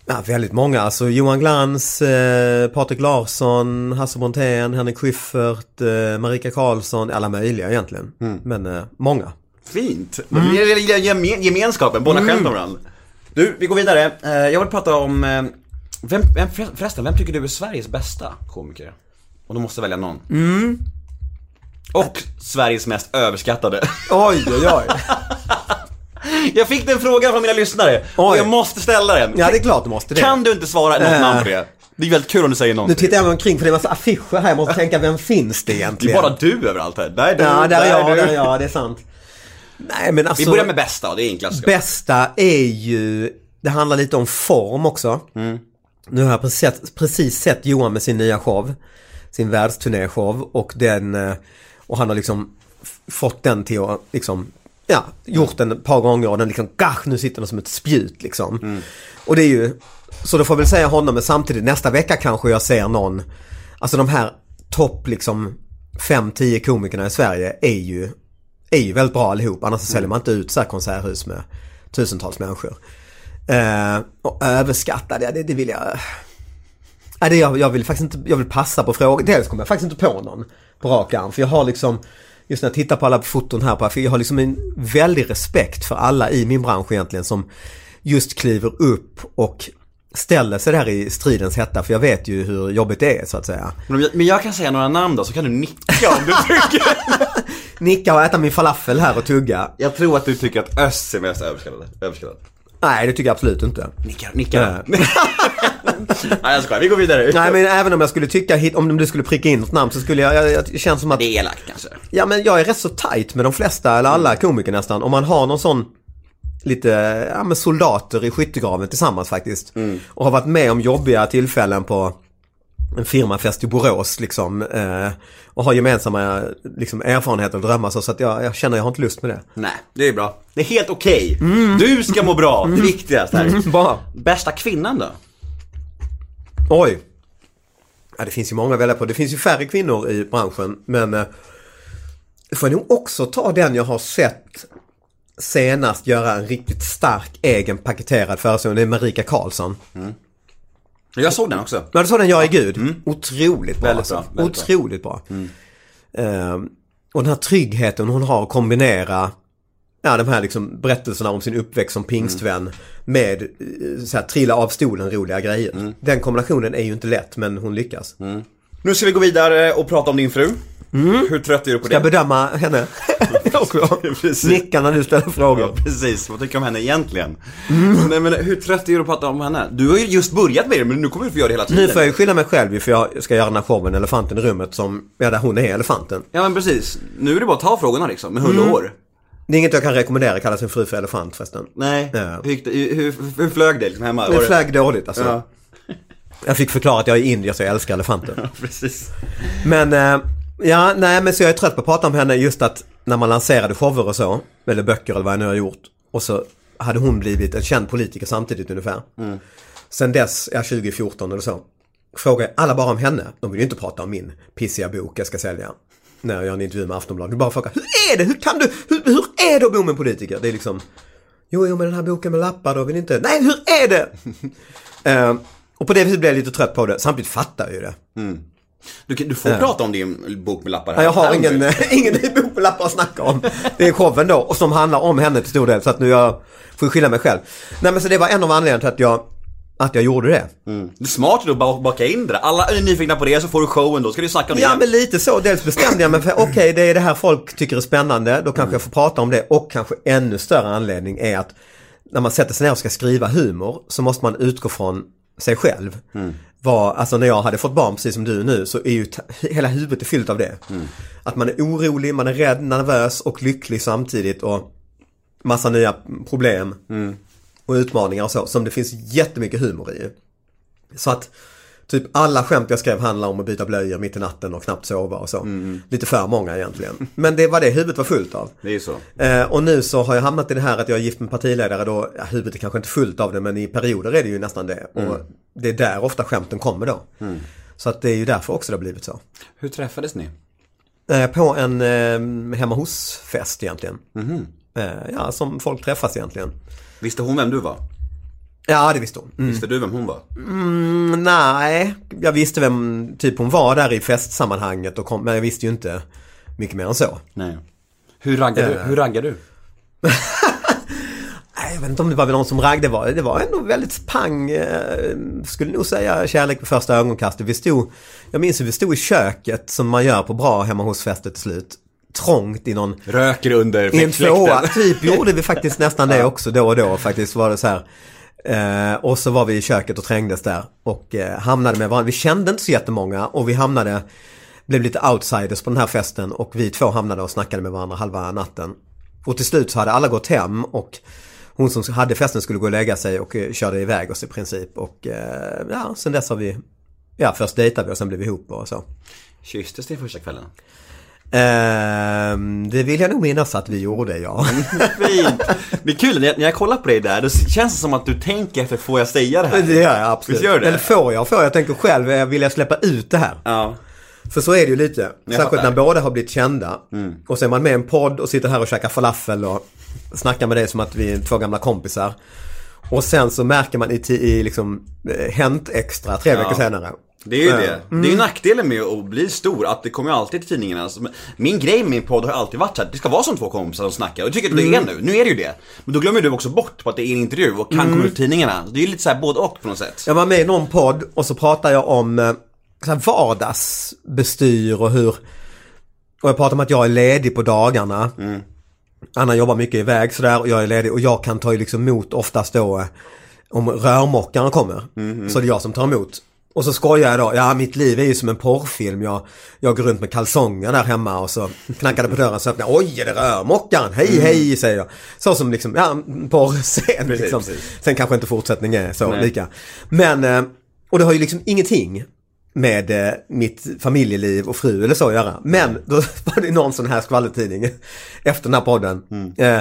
Ja, väldigt många. Alltså Johan Glans, eh, Patrik Larsson, Hasse Brontén, Henrik Schyffert, eh, Marika Karlsson, alla möjliga egentligen. Men eh, många. Fint. Mm. Det gillar gemen, gemenskapen, båda skämt om varandra. Du, vi går vidare. Eh, Jag vill prata om, eh, vem, vem, förresten, vem tycker du är Sveriges bästa komiker? Och du måste välja någon. Och Sveriges mest överskattade. Oj, oj, oj. Jag fick den frågan från mina lyssnare, och Oj. jag måste ställa den. Ja, det är klart du måste det. Kan du inte svara något Eh. namn på det? Det är väldigt kul om du säger Nu någonting. tittar jag mig omkring för det är en massa affischer här. Jag måste tänka, vem finns det Det är egentligen? bara du överallt här. Där är du, Ja, där är jag, du. där är jag, det är sant. Nej, men alltså. Vi börjar med bästa, det är enklast. Bästa är ju, det handlar lite om form också. Nu har jag precis sett, precis sett Johan med sin nya show. Sin världsturné-show och den, eh, och han har liksom f- fått den till att liksom, ja, gjort den ett par gånger och den liksom, gach, nu sitter den som ett spjut liksom. Och det är ju, så då får jag väl säga honom, men samtidigt nästa vecka kanske jag ser någon, alltså de här topp liksom 5-10 komikerna i Sverige är ju är ju väldigt bra allihop. Annars mm. säljer man inte ut så här konserthus med tusentals människor. Eh, och överskattade, ja, det, det vill jag... Nej, det, jag, jag vill faktiskt inte, jag vill passa på frågan. Dels kommer jag faktiskt inte på någon på rak arm. För jag har liksom, just när jag tittar på alla foton här på, för jag har liksom en väldig respekt för alla i min bransch egentligen som just kliver upp och ställer sig där i stridens hetta. För jag vet ju hur jobbigt det är så att säga. Men jag- kan säga några namn då, så kan du nicka om du tycker. Nicka och äta min falafel här och tugga. Jag tror att du tycker att Öss är mest överskattad. överskattad. Nej, det tycker jag absolut inte. Nicka, nicka. Nej jag skojar, vi går vidare. Nej men även om jag skulle tycka, om du skulle pricka in något namn så skulle jag, jag, jag känns som att, Det är elakt kanske. ja men jag är rätt så tight med de flesta eller alla komiker nästan. Om man har någon sån lite, ja men soldater i skyttegraven tillsammans faktiskt. Och har varit med om jobbiga tillfällen på en firmafest i Borås liksom. Eh, och har gemensamma liksom, erfarenheter och drömmar så, så att jag, jag känner jag har inte lust med det. Nej, det är bra. Det är helt okej. Du ska må bra, det viktigaste här. Bra. Bästa kvinnan då? Oj. Ja, det finns ju många att välja på. Det finns ju färre kvinnor i branschen. Men eh, får jag nog också ta den jag har sett senast göra en riktigt stark egen paketerad föreställning. Det är Marika Karlsson. Jag såg den också. Ja, du såg den Jag är Gud. Otroligt bra. Väldigt alltså. bra, väldigt bra. Otroligt bra. Ehm, och den här tryggheten hon har att kombinera Ja, de här liksom berättelserna om sin uppväxt som pingstvän med eh, så här, trilla av stolen roliga grejer. Den kombinationen är ju inte lätt men hon lyckas. Nu ska vi gå vidare och prata om din fru. Hur trött är du på Ska jag det? bedöma henne också? Precis. Nicka när du ställer Ja, frågor. precis. Vad tycker du om henne egentligen? Nej men hur trött är du på att prata om henne? Du har ju just börjat med det, men nu kommer du få göra det hela tiden. Nu får jag ju skylla mig själv för jag ska göra den här showen Elefanten i rummet som, ja där hon är elefanten. Ja men precis. Nu är det bara att ta frågorna liksom, med hull och hår. Det är inget jag kan rekommendera, kalla sin fru för elefant förresten. Nej. Ja. Hur, det- hur, hur, flög det liksom hemma? Det flög dåligt alltså. Ja. Jag fick förklara att jag är indier så jag älskar elefanter. Precis. Men, eh, ja, nej men så jag är trött på att prata om henne just att när man lanserade shower och så, eller böcker eller vad jag nu har gjort. Och så hade hon blivit en känd politiker samtidigt ungefär. Sen dess, ja 2014 eller så, frågar alla bara om henne. De vill ju inte prata om min pissiga bok jag ska sälja. När jag gör en intervju med Aftonbladet. De bara frågar, hur är det? Hur kan du? Hur, hur är det att bo med en politiker? Det är liksom, jo, jo men den här boken med lappar då vill inte, nej hur är det? Eh, och på det viset blir jag lite trött på det. Samtidigt fattar jag ju det. Du, kan- du får prata om din bok med lappar här. Ja, jag har ingen, nu. ingen bok på lappar att snacka om. Det är showen då och som handlar om henne till stor del. Så att nu jag får skylla mig själv. Nej men så det var en av anledningarna till att jag, att jag gjorde det. Det är smart att bara baka in det. Alla är nyfikna på det, så får du showen då. Ska du snacka om det Ja men lite så. Dels bestämde jag mig för okej det är det här folk tycker är spännande. Då kanske jag får prata om det. Och kanske ännu större anledning är att när man sätter sig ner och ska skriva humor så måste man utgå från sig själv. Var, alltså när jag hade fått barn precis som du nu så är ju hela huvudet fyllt av det. Att man är orolig, man är rädd, nervös och lycklig samtidigt och massa nya problem och utmaningar och så som det finns jättemycket humor i. Så att typ alla skämt jag skrev handlar om att byta blöjor mitt i natten och knappt sova och så. Lite för många egentligen. Men det var det huvudet var fullt av. Det är så. Eh, och nu så har jag hamnat i det här att jag är gift med partiledare då, ja, huvudet är kanske inte fullt av det men i perioder är det ju nästan det. Och det är där ofta skämten kommer då. Så att det är ju därför också det har blivit så. Hur träffades ni? Eh, på en eh, hemma hos-fest egentligen. Eh, ja, som folk träffas egentligen. Visste hon vem du var? Ja, det visste hon. Mm. Visste du vem hon var? Mm, nej, jag visste vem typ hon var där i festsammanhanget och kom, men jag visste ju inte mycket mer än så. Nej. Hur raggar du? Eh. Hur raggar du? Jag vet inte om det var någon som raggade. Det var, det var ändå väldigt pang. Eh, skulle nog säga kärlek på första ögonkastet. Vi stod, jag minns hur vi stod i köket som man gör på bra hemma hos festet till slut. Trångt i någon Röker under I en fläkten. tvåa, typ gjorde vi faktiskt nästan det också då och då faktiskt var det så här. Eh, och så var vi i köket och trängdes där och eh, hamnade med varandra. Vi kände inte så jättemånga och vi hamnade, blev lite outsiders på den här festen och vi två hamnade och snackade med varandra halva natten. Och till slut så hade alla gått hem och hon som hade festen skulle gå och lägga sig och eh, körde iväg oss i princip. Och eh, ja, sen dess har vi, ja först dejtade vi och sen blev vi ihop och så. Kysstes ni första kvällen? Ehm, det vill jag nog minnas att vi gjorde ja. Fint! Det är kul, när jag, kollar på dig där, då känns det som att du tänker efter, får jag säga det här? Det gör jag absolut. Gör det? Eller får jag? Får jag? Jag tänker själv, eh, vill jag släppa ut det här? Ja. För så är det ju lite. Särskilt när båda har blivit kända. Och så är man med i en podd och sitter här och käkar falafel och snackar med dig som att vi är två gamla kompisar. Och sen så märker man i, i liksom eh, Hänt Extra tre veckor senare. Det är ju Ja. det. Det är ju nackdelen med att bli stor, att det kommer ju alltid till tidningarna. Alltså, Min grej med min podd har alltid varit här, det ska vara som två kompisar som snackar. Och jag tycker att det är nu, nu är det ju det. Men då glömmer du också bort på att det är en intervju och kan komma ut i tidningarna. Det är ju lite så här både och på något sätt. Jag var med i någon podd och så pratade jag om eh, så här vardagsbestyr och hur... Och jag pratade om att jag är ledig på dagarna. Anna jobbar mycket iväg sådär och jag är ledig och jag kan ta liksom emot oftast då eh, om rörmokaren kommer. Så det är jag som tar emot. Och så skojar jag då, ja mitt liv är ju som en porrfilm. Jag, jag går runt med kalsonger där hemma och så knackar det på dörren så öppnar jag, oj är det rörmokaren? Hej hej säger jag. Så som liksom, ja en porrscen liksom. precis. Sen kanske inte fortsättningen är så Nej. lika. Men, eh, och det har ju liksom ingenting med eh, mitt familjeliv och fru eller så att göra. Men då var det någon sån här skvallertidning efter den här podden. Eh,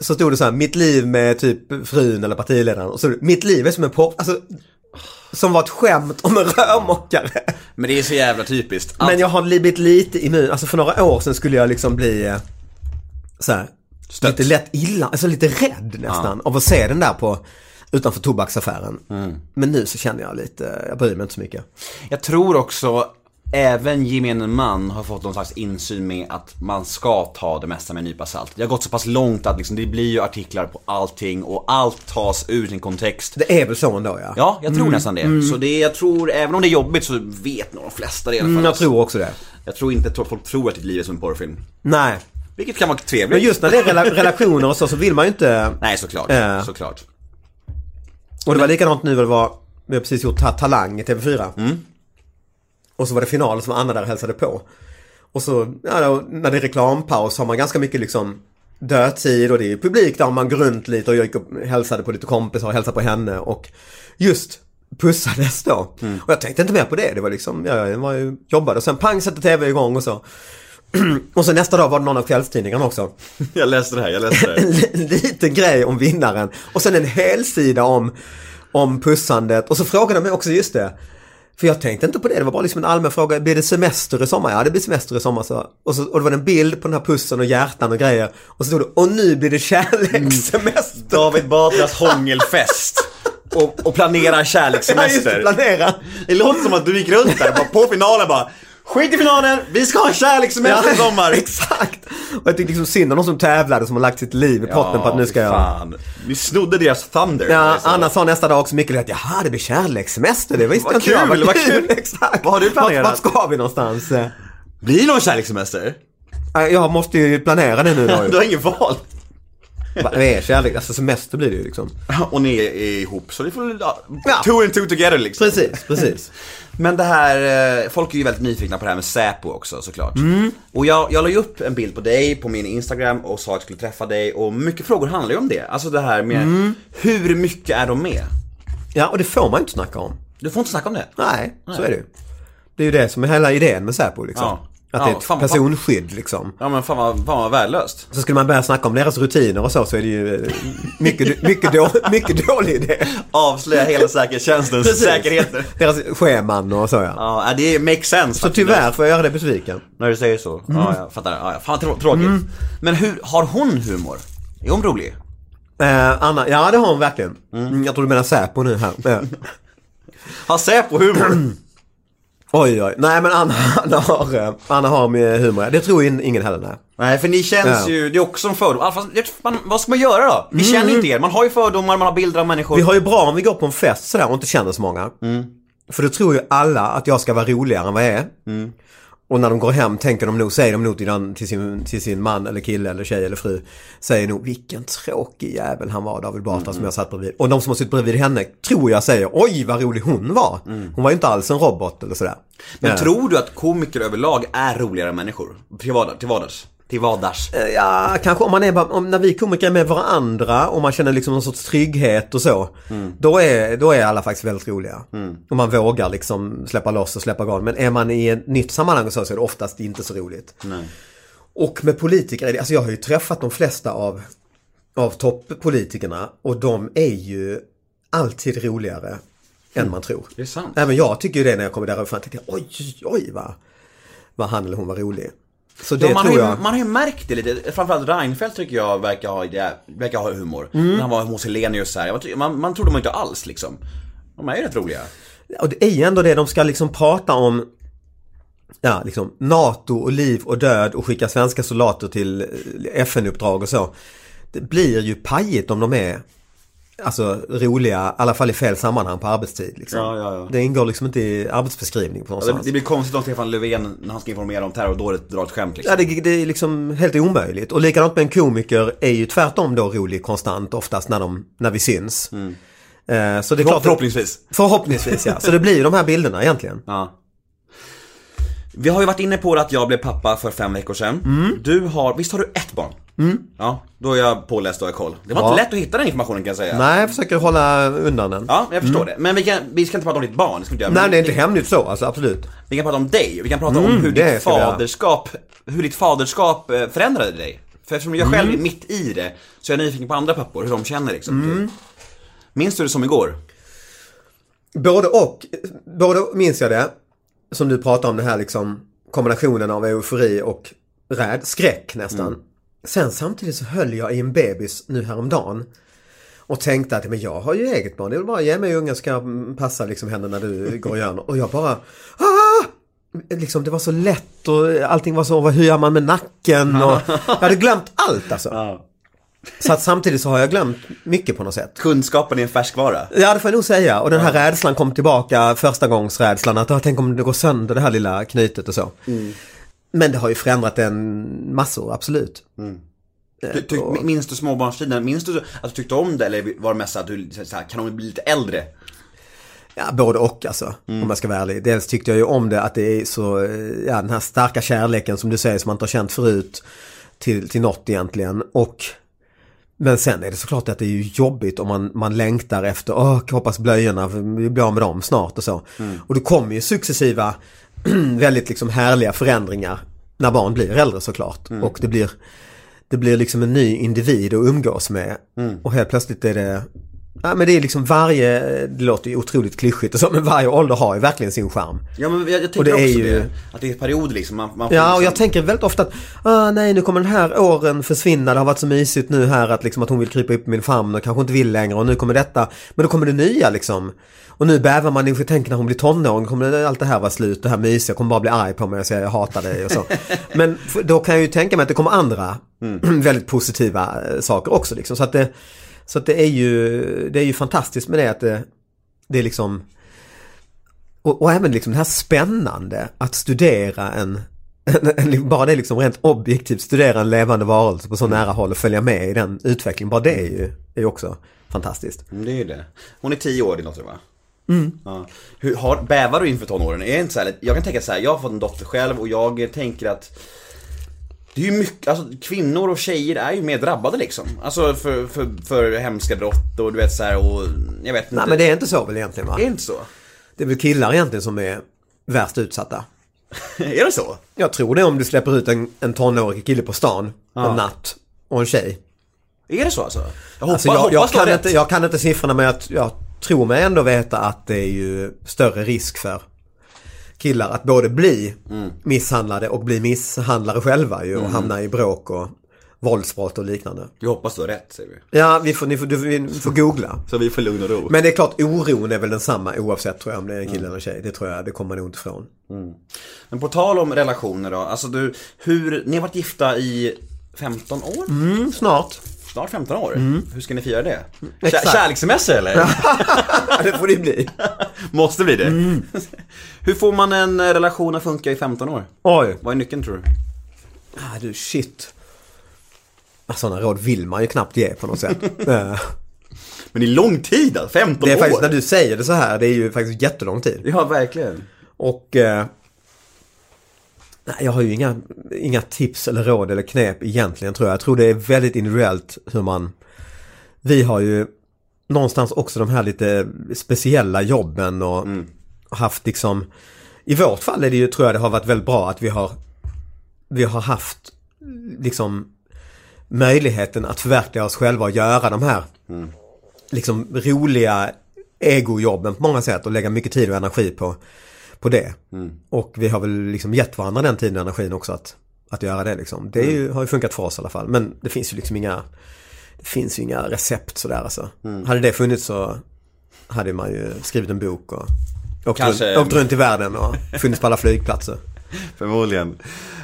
så stod det så här, mitt liv med typ frun eller partiledaren. Och så mitt liv är som en porr... Alltså, som var ett skämt om en rörmokare. Men det är så jävla typiskt. Allt- Men jag har blivit lite immun. Alltså för några år sedan skulle jag liksom bli eh, så här, lite lätt illa, alltså lite rädd nästan av att se den där på utanför tobaksaffären. Men nu så känner jag lite, jag bryr mig inte så mycket. Jag tror också även gemene man har fått någon slags insyn med att man ska ta det mesta med en nypa salt. Det har gått så pass långt att liksom, det blir ju artiklar på allting och allt tas ur sin kontext. Det är väl så ändå ja. Ja, jag tror nästan det. Så det, jag tror, även om det är jobbigt så vet nog de flesta det i alla fall. Mm, jag tror också det. Jag tror inte att folk tror att ditt liv är som en porrfilm. Nej. Vilket kan vara trevligt. Men just när det är rela- relationer och så, så vill man ju inte... Nej, såklart. Ja. Såklart. Och det var likadant nu vad det var, vi har precis gjort Ta- Talang i TV4. Mm. Och så var det final som Anna där hälsade på. Och så, ja, när det är reklampaus har man ganska mycket liksom dödtid och det är publik där man går runt lite och jag gick och hälsade på lite kompisar och hälsade på henne och just pussades då. Mm. Och jag tänkte inte mer på det, det var liksom, ja, jag var ju, jobbade och sen pang satte TV igång och så. och så nästa dag var det någon av kvällstidningarna också. Jag läste det här, jag läste det en liten grej om vinnaren. Och sen en hel sida om, om pussandet. Och så frågade de mig också just det. För jag tänkte inte på det, det var bara liksom en allmän fråga. Blir det semester i sommar? Ja, det blir semester i sommar. Så. Och, så, och det var en bild på den här pussen och hjärtan och grejer. Och så stod det, och nu blir det kärlekssemester. David Batras hångelfest. Och, och planerar Ja, just det, kärlekssemester. planera. Det låter som att du gick runt där bara på finalen bara Skit i finalen, vi ska ha en kärlekssemester i sommar! exakt. Och jag tyckte liksom synd om de som tävlade som har lagt sitt liv i potten på att nu ska jag... fan. Vi snodde deras thunder. Ja, alltså. Anna sa nästa dag också mycket lätt, jaha det blir kärlekssemester, det visste Vad inte jag. kul, vad kul. Exakt. Vad har du planerat? Vart, ska vi någonstans? Blir det någon kärlekssemester? Jag måste ju planera det nu då. Du har inget val. Vad är kärlek? Alltså semester blir det ju liksom. Och ni är ihop, så det får ja, two and two together liksom. Precis, precis. Men det här, eh, folk är ju väldigt nyfikna på det här med Säpo också såklart. Mm. Och jag, jag la ju upp en bild på dig på min Instagram och sa att jag skulle träffa dig och mycket frågor handlar ju om det. Alltså det här med, Mm. hur mycket är de med? Ja, och det får man ju inte snacka om. Du får inte snacka om det. Nej, så är det ju. Det är ju det som är hela idén med Säpo liksom. Ja. Att Ja, det är ett fan personskydd liksom. Ja men fan vad, fan vad värdelöst. Så skulle man börja snacka om deras rutiner och så, så är det ju eh, mycket, mycket, då, mycket dålig idé. Avslöja hela säkerhetstjänstens säkerheter. Deras scheman och så ja. Ja, det makes sense Så faktiskt. tyvärr får jag göra dig besviken. När du säger så. Ja, jag fattar. Ja. Fan trå- tråkigt. Men hur, har hon humor? Är hon rolig? Eh, Anna, ja det har hon verkligen. Mm, jag tror du menar Säpo nu här. Har Säpo humor? Oj, oj. Nej, men Anna, Anna, har, eh, Anna har med humor. Det tror in- ingen heller, nej. Nej, för ni känns Ja. ju, det är också en fördom. Alltså, man, vad ska man göra då? Vi känner ju inte er. Man har ju fördomar, man har bilder av människor. Vi har ju bra om vi går på en fest sådär och inte känner så många. För då tror ju alla att jag ska vara roligare än vad jag är. Och när de går hem tänker de nog, säger de nog till, den, till, sin, till sin man eller kille eller tjej eller fru. Säger nog vilken tråkig jävel han var David Batra som jag satt bredvid. Och de som har suttit bredvid henne tror jag säger oj vad rolig hon var. Hon var ju inte alls en robot eller sådär. Men Ja. tror du att komiker överlag är roligare människor? Till vardags? Till vardags? Vardags? Ja, kanske om man är om, när vi komiker är med varandra och man känner liksom någon sorts trygghet och så. Då, är, då är alla faktiskt väldigt roliga. Och man vågar liksom släppa loss och släppa garn. Men är man i ett nytt sammanhang och så, så är det oftast inte så roligt. Och med politiker alltså jag har ju träffat de flesta av, av toppolitikerna och de är ju alltid roligare än man tror. Det är sant. Även jag tycker ju det när jag kommer därifrån. Jag tänkte, oj, oj, oj vad, vad han eller hon var rolig. Så det Ja, man, har tror ju, jag. man har ju märkt det lite, framförallt Reinfeldt tycker jag verkar ha, det, verkar ha humor. Mm. När han var hos Helenius här, man, man trodde man inte alls liksom. De är ju rätt roliga. Och det är ju ändå det de ska liksom prata om Ja, liksom NATO och liv och död och skicka svenska soldater till eh, FN-uppdrag och så. Det blir ju pajigt om de är Alltså roliga, i alla fall i fel sammanhang på arbetstid. Liksom. Ja, ja, ja. Det ingår liksom inte i arbetsbeskrivning på Ja, det, det blir konstigt om Stefan Löfven, när han ska informera om terrordådet, drar ett skämt liksom. Ja, det, det är liksom helt omöjligt. Och likadant med en komiker är ju tvärtom då rolig konstant oftast när, de, när vi syns. Eh, så det är klart, Mm. Förhoppningsvis. Förhoppningsvis ja. Så det blir ju de här bilderna egentligen. Ja. Vi har ju varit inne på att jag blev pappa för fem veckor sedan. Du har, visst har du ett barn? Ja, då är jag påläst och har koll. Det var Ja. inte lätt att hitta den informationen kan jag säga. Nej, jag försöker hålla undan den. Ja, jag förstår det. Men vi, kan, vi ska inte prata om ditt barn, det ska inte göra. Nej, det är inte hemligt så, alltså absolut. Vi kan prata om dig, vi kan prata om hur ditt faderskap, hur ditt faderskap eh, förändrade dig. För eftersom jag själv är mitt i det, så är jag nyfiken på andra pappor, hur de känner liksom. Minns du det som igår? Både och. Både minns jag det, som du pratar om, det här liksom kombinationen av eufori och räd, skräck nästan. Sen samtidigt så höll jag i en bebis nu häromdagen. Och tänkte att men jag har ju eget barn, det är bara ge mig ungen ska mm, passa liksom henne när du går och gör. Och jag bara ah! Liksom det var så lätt och allting var så, hur gör man med nacken? Och jag hade glömt allt alltså. Så att samtidigt så har jag glömt mycket på något sätt. Kunskapen är en färskvara. Ja, det får jag nog säga. Och den här rädslan kom tillbaka, första gångs rädslan att tänk om det går sönder det här lilla knytet och så. Men det har ju förändrat en massor, absolut. Du, ty, minns du småbarnstiden? Minns du att du tyckte om det eller var det mest att du, så här, kan hon bli lite äldre? Ja, både och alltså, om jag ska vara ärlig. Dels tyckte jag ju om det att det är så, eh, ja den här starka kärleken som du säger som man inte har känt förut till, till något egentligen. Och men sen är det såklart att det är ju jobbigt om man, man längtar efter, åh, hoppas blöjorna, vi blir av med dem snart och så. Och det kommer ju successiva, väldigt liksom härliga förändringar när barn blir äldre såklart. Och det blir, det blir liksom en ny individ att umgås med. Och helt plötsligt är det Ja men det är liksom varje, det låter ju otroligt klyschigt och så, men varje ålder har ju verkligen sin charm. Ja men jag, jag tänker Och det är också ju- det. Att det är perioder liksom. Man, man Ja och liksom, jag tänker väldigt ofta att, ah, nej nu kommer den här åren försvinna, det har varit så mysigt nu här att liksom att hon vill krypa upp i min famn och kanske inte vill längre och nu kommer detta. Men då kommer det nya liksom. Och nu bävar man inför tänker när hon blir tonåring, kommer allt det här vara slut, det här mysiga, kommer bara bli arg på mig och säga jag hatar dig och så. Men då kan jag ju tänka mig att det kommer andra väldigt positiva eh, saker också liksom. Så att det, så att det är ju, det är ju fantastiskt med det att det, det är liksom och, och även liksom det här spännande att studera en, en, en bara det liksom rent objektivt studera en levande varelse på så nära håll och följa med i den utvecklingen. Bara det är ju, är ju också fantastiskt. Mm, Det är ju det. Hon är tio år din dotter va? Mm. Ja. Hur, har, bävar du inför tonåren? Är det inte så här, jag kan tänka så här, jag har fått en dotter själv och jag tänker att det är ju mycket, alltså kvinnor och tjejer är ju mer drabbade liksom. Alltså för, för, för hemska brott och du vet så här och jag vet inte. Nej men det är inte så väl egentligen va? är inte så? Det är väl killar egentligen som är värst utsatta. är det så? Jag tror det om du släpper ut en, en tonårig kille på stan en natt och en tjej. Är det så alltså? Jag hoppas, Alltså jag, jag, har kan rätt. inte, jag kan inte siffrorna men jag, jag tror mig ändå veta att det är ju större risk för killar att både bli Mm. misshandlade och bli misshandlare själva ju och hamna i bråk och, våldsbrott och liknande. Vi hoppas du har rätt säger vi. Ja, vi får, ni får, du, får googla. Så vi får lugn och ro. Men det är klart, oron är väl densamma oavsett tror jag om det är en kille eller en tjej. Det tror jag, det kommer man nog inte ifrån. Men på tal om relationer då, alltså du, hur, ni har varit gifta i 15 år? Mm, snart. Snart 15 år? Hur ska ni fira det? Kär, kärlekssemester eller? det får det bli. Måste bli det. Hur får man en eh, relation att funka i 15 år? Oj. Vad är nyckeln tror du? Ah, du, shit. Ah, Sådana råd vill man ju knappt ge på något sätt. Eh, Men det är lång tid alltså, 15 det är år! faktiskt, när du säger det så här, det är ju faktiskt jättelång tid. Ja, verkligen. Och eh, nej, jag har ju inga, inga tips eller råd eller knep egentligen tror jag. Jag tror det är väldigt individuellt hur man... Vi har ju någonstans också de här lite speciella jobben och haft liksom... I vårt fall är det ju, tror jag det har varit väldigt bra att vi har vi har haft liksom möjligheten att förverkliga oss själva och göra de här liksom roliga egojobben på många sätt och lägga mycket tid och energi på, på det. Och vi har väl liksom gett varandra den tiden och energin också att, att göra det liksom. Det ju, har ju funkat för oss i alla fall. Men det finns ju liksom inga det finns ju inga recept sådär alltså. Hade det funnits så hade man ju skrivit en bok och åkt, Kanske- runt, åkt runt i världen och funnits på alla flygplatser. Förmodligen.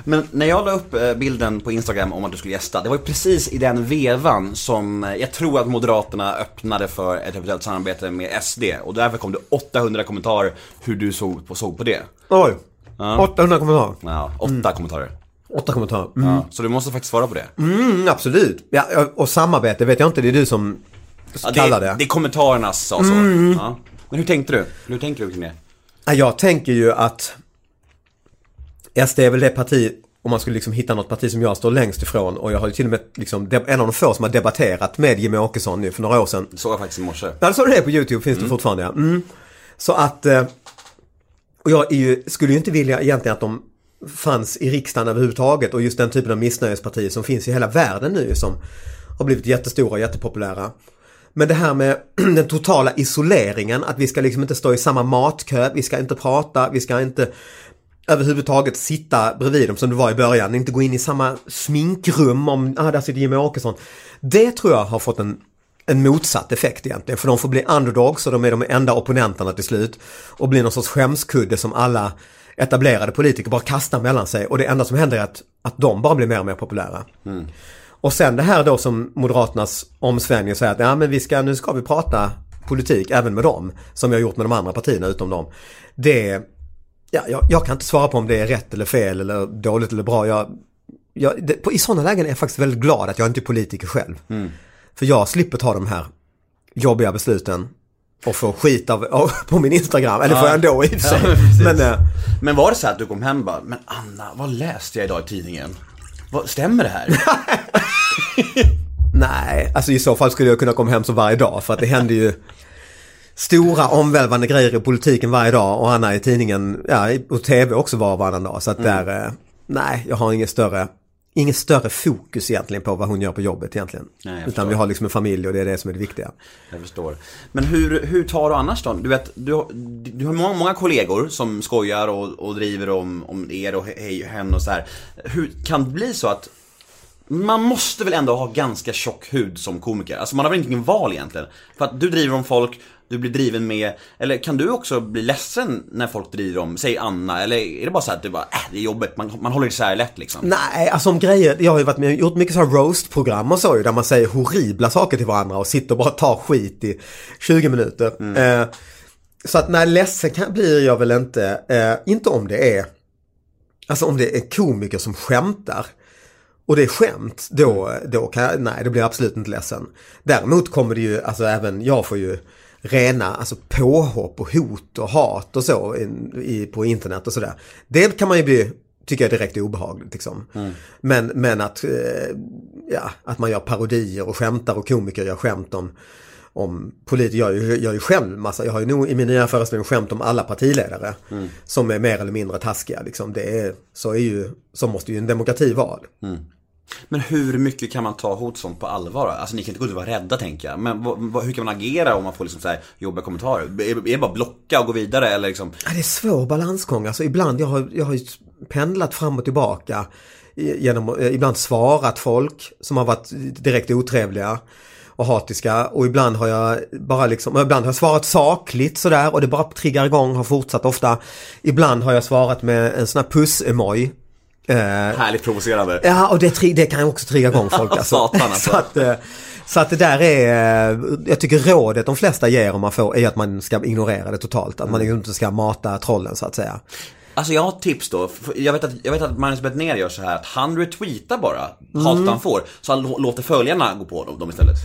Men när jag la upp eh, bilden på Instagram om att du skulle gästa, det var ju precis i den vevan som eh, jag tror att Moderaterna öppnade för ett eventuellt samarbete med SD. Och därför kom det 800 kommentarer hur du såg på, såg på det. Oj! 800 kommentarer. Ja, åtta kommentarer. Åtta kommentarer. Mm. Ja, så du måste faktiskt svara på det. Mm, absolut. Ja, och samarbete vet jag inte, det är du som Ja, kallar det, det. det är kommentarernas sa så. Ja. Men hur tänkte du? Hur tänker du kring det? Ja, Jag tänker ju att SD är väl det parti, om man skulle liksom hitta något parti som jag står längst ifrån och jag har ju till och med liksom, en av de få som har debatterat med Jimmie Åkesson nu för några år sedan. Det såg jag faktiskt i morse. Ja, så det på YouTube finns det fortfarande ja. Mm. Så att, eh, och jag ju, skulle ju inte vilja egentligen att de fanns i riksdagen överhuvudtaget och just den typen av missnöjespartier som finns i hela världen nu som har blivit jättestora och jättepopulära. Men det här med den totala isoleringen, att vi ska liksom inte stå i samma matkö, vi ska inte prata, vi ska inte överhuvudtaget sitta bredvid dem som det var i början, inte gå in i samma sminkrum om, ah där sitter Jimmie Åkesson. Det tror jag har fått en, en motsatt effekt egentligen, för de får bli underdogs och de är de enda opponenterna till slut och blir någon sorts skämskudde som alla etablerade politiker bara kastar mellan sig och det enda som händer är att, att de bara blir mer och mer populära. Och sen det här då som Moderaternas omsvängning säger att ja, men vi ska, nu ska vi prata politik även med dem. Som jag har gjort med de andra partierna utom dem. Det, ja, jag, jag kan inte svara på om det är rätt eller fel eller dåligt eller bra. Jag, jag, det, på, I sådana lägen är jag faktiskt väldigt glad att jag inte är politiker själv. För jag slipper ta de här jobbiga besluten och få skit av, på min Instagram. Eller får jag ändå i och för sig. Ja, men, eh, Men var det så att du kom hem och bara, men Anna, vad läste jag idag i tidningen? Vad, stämmer det här? Nej, alltså i så fall skulle jag kunna komma hem så varje dag för att det händer ju stora omvälvande grejer i politiken varje dag och Anna i tidningen, ja och tv också var och varannan dag. Så att där, eh, nej, jag har inget större, inget större fokus egentligen på vad hon gör på jobbet egentligen. Nej, Utan vi har liksom en familj och det är det som är det viktiga. Jag förstår. Men hur, hur tar du annars då? Du vet, du, har- du har många, många kollegor som skojar och, och driver om, om er och hej och hen och så här. Hur kan det bli så att man måste väl ändå ha ganska tjock hud som komiker? Alltså man har väl inget val egentligen? För att du driver om folk, du blir driven med, eller kan du också bli ledsen när folk driver om, säg Anna, eller är det bara så att du bara, äh, det är jobbigt, man, man håller isär lätt liksom? Nej, alltså om grejer, jag har ju varit med gjort mycket så här roast-program och så ju, där man säger horribla saker till varandra och sitter och bara tar skit i 20 minuter. Eh, så att nej, ledsen kan, blir jag väl inte, eh, inte om det är, alltså om det är komiker som skämtar. Och det är skämt, då, då kan jag, nej det blir jag absolut inte ledsen. Däremot kommer det ju, alltså även jag får ju rena alltså påhopp och hot och hat och så i, på internet och sådär. Det kan man ju bli, tycker jag direkt obehagligt liksom. Men, men att, eh, ja, att man gör parodier och skämtar och komiker gör skämt om om politiker, jag, gör ju- jag ju själv massa, jag har ju nog i min nya föreställning skämt om alla partiledare. Som är mer eller mindre taskiga liksom. Det är, så är ju, så måste ju en demokrati vara. Men hur mycket kan man ta hot sånt på allvar? Alltså ni kan inte gå ut och vara rädda tänker jag. Men vad, vad, hur kan man agera om man får liksom så här jobbiga kommentarer? Är, är det bara blocka och gå vidare eller liksom? Ja, det är svår balansgång. Alltså ibland, jag har, jag har ju pendlat fram och tillbaka. Genom, eh, ibland svarat folk som har varit direkt otrevliga och hatiska och ibland har jag bara liksom, och ibland har jag svarat sakligt sådär och det bara triggar igång, har fortsatt ofta. Ibland har jag svarat med en sån här puss-emoj. Eh, Härligt provocerande. Ja, och det, det kan ju också trigga igång folk alltså. Alltså. så, att, eh, så att det där är, eh, jag tycker rådet de flesta ger om man får är att man ska ignorera det totalt. Att man Mm. inte ska mata trollen så att säga. Alltså jag har tips då. Jag vet att, jag vet att Magnus Bettner gör så här att han retweetar bara Mm. hatet han får. Så han lå- låter följarna gå på dem, dem istället.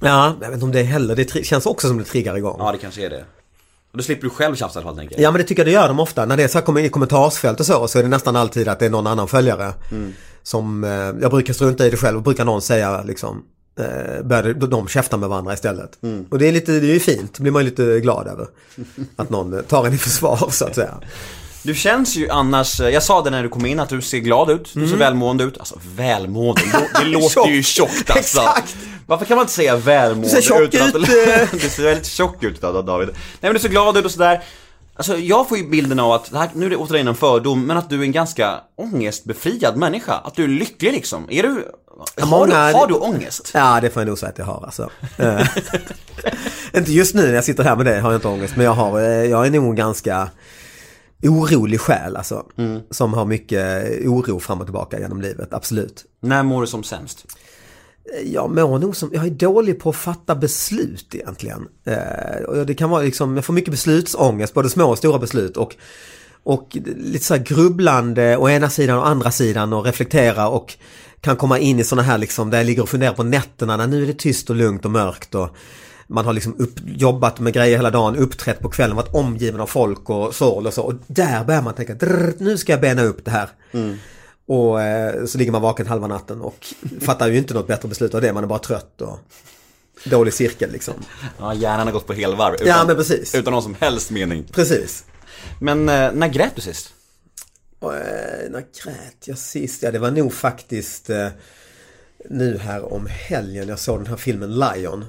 Ja, jag vet inte om det heller, det känns också som det triggar igång. Ja, det kanske är det. Och då slipper du själv tjafsa i alla fall, tänker jag. Ja men det tycker jag det gör de ofta. När det är så här kommer i kommentarsfält och så, så är det nästan alltid att det är någon annan följare. Mm. Som, eh, jag brukar strunta i det själv och brukar någon säga liksom, eh, började de käfta med varandra istället. Mm. Och det är lite, det är ju fint, det blir man ju lite glad över. Att någon tar en i försvar så att säga. Du känns ju annars, eh, jag sa det när du kom in att du ser glad ut, du ser Mm. välmående ut. Alltså välmående, det låter ju tjockt alltså. Exakt. Varför kan man inte säga välmående Du ser tjock utan att... ut, eh. du ser väldigt tjock ut David. Nej men du ser glad ut och sådär. Alltså jag får ju bilden av att, här, nu är det återigen en fördom, men att du är en ganska ångestbefriad människa. Att du är lycklig liksom. Är du, har, många- du, har du ångest? Ja det får jag nog säga att jag har alltså. Eh, inte just nu när jag sitter här med dig har jag inte ångest men jag har, jag är nog ganska orolig själ alltså. Mm. Som har mycket oro fram och tillbaka genom livet, absolut. När mår du som sämst? Jag mår nog som, jag är dålig på att fatta beslut egentligen. Eh, och det kan vara liksom, jag får mycket beslutsångest, både små och stora beslut. Och, och lite så här grubblande å ena sidan och andra sidan och reflektera och kan komma in i sådana här liksom där jag ligger och funderar på nätterna när nu är det tyst och lugnt och mörkt. Och, man har liksom upp, jobbat med grejer hela dagen, uppträtt på kvällen, varit omgiven av folk och sorl och så. Och där börjar man tänka, "Drr, nu ska jag bena upp det här. Och eh, så ligger man vaken halva natten och fattar ju inte något bättre beslut av det. Man är bara trött och dålig cirkel liksom. Ja, hjärnan har gått på helvarv. Utan, Ja, men precis. Utan någon som helst mening. Precis. Men eh, när grät du sist? Och, eh, när grät jag sist? Ja, det var nog faktiskt eh, nu här om helgen. Jag såg den här filmen Lion.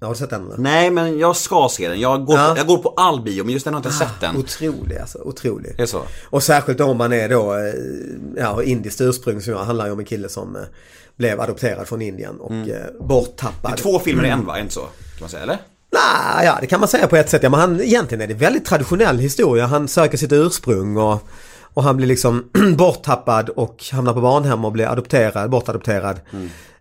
Har du sett den? Nej, men jag ska se den. Jag går, Ja. på, jag går på all bio, men just den har jag inte sett den. Otrolig alltså, otrolig. Det är så? Och särskilt om man är då, eh, ja, indiskt ursprung som jag handlar ju om en kille som eh, blev adopterad från Indien och eh, borttappad. Det är två filmer i en va? Är inte så? Kan man säga, eller? Nej, ja det kan man säga på ett sätt. Ja, men han, egentligen är det väldigt traditionell historia. Han söker sitt ursprung och, och han blir liksom borttappad och hamnar på barnhem och blir adopterad, bortadopterad.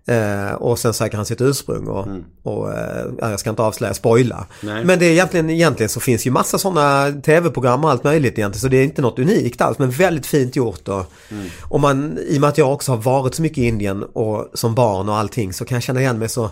Eh, och sen söker han sitt ursprung och, och eh, ja, jag ska inte avslöja, spoila. Nej. Men det är egentligen, egentligen så finns ju massa sådana tv-program och allt möjligt egentligen. Så det är inte något unikt alls men väldigt fint gjort. Och, och man, i och med att jag också har varit så mycket i Indien och som barn och allting så kan jag känna igen mig så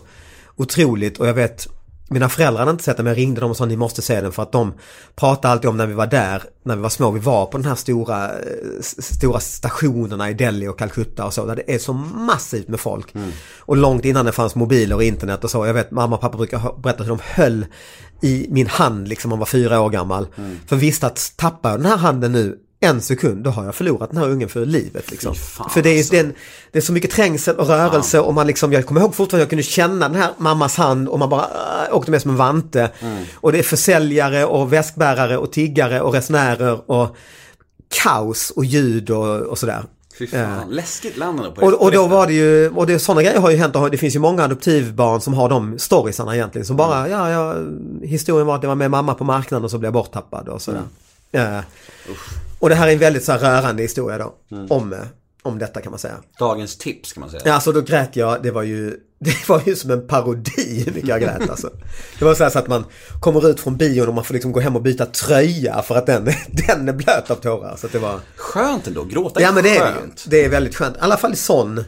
otroligt och jag vet mina föräldrar hade inte sett den men jag ringde dem och sa ni måste se den för att de pratade alltid om när vi var där, när vi var små, vi var på den här stora, eh, stora stationerna i Delhi och Calcutta och så där det är så massivt med folk. Och långt innan det fanns mobiler och internet och så. Jag vet mamma och pappa brukar berätta hur de höll i min hand liksom om man var fyra år gammal. För visste att tappar jag den här handen nu en sekund, då har jag förlorat den här ungen för livet. Liksom. fan, för det är, alltså. det, är en, det är så mycket trängsel och rörelse och man liksom, jag kommer ihåg fortfarande jag kunde känna den här mammas hand och man bara äh, åkte med som en vante. Och det är försäljare och väskbärare och tiggare och resenärer och kaos och ljud och, och sådär. Fy fan, läskigt land ändå på Och, och då var det ju, och det, sådana grejer har ju hänt och det finns ju många adoptivbarn som har de storiesarna egentligen. Som bara, ja, ja, historien var att jag var med mamma på marknaden och så blev jag borttappad och sådär. Eh, och det här är en väldigt så här rörande historia då. Om, eh, om detta kan man säga. Dagens tips kan man säga. Ja, alltså då grät jag, det var ju, det var ju som en parodi hur mycket jag grät alltså. Det var så, här så att man kommer ut från bion och man får liksom gå hem och byta tröja för att den, den är blöt av tårar. Så det var... Skönt ändå, gråta Ja men det är skönt. Det är väldigt skönt. I alla fall i sån,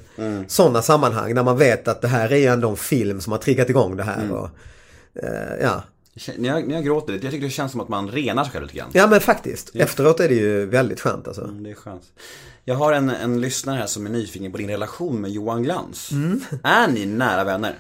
sådana sammanhang när man vet att det här är ändå en film som har triggat igång det här. Och, eh, ja. När jag, när jag gråter lite, jag tycker det känns som att man renar sig själv lite grann. ja men faktiskt. Efteråt är det ju väldigt skönt alltså. Det är skönt. Jag har en, en lyssnare här som är nyfiken på din relation med Johan Glans. Är ni nära vänner?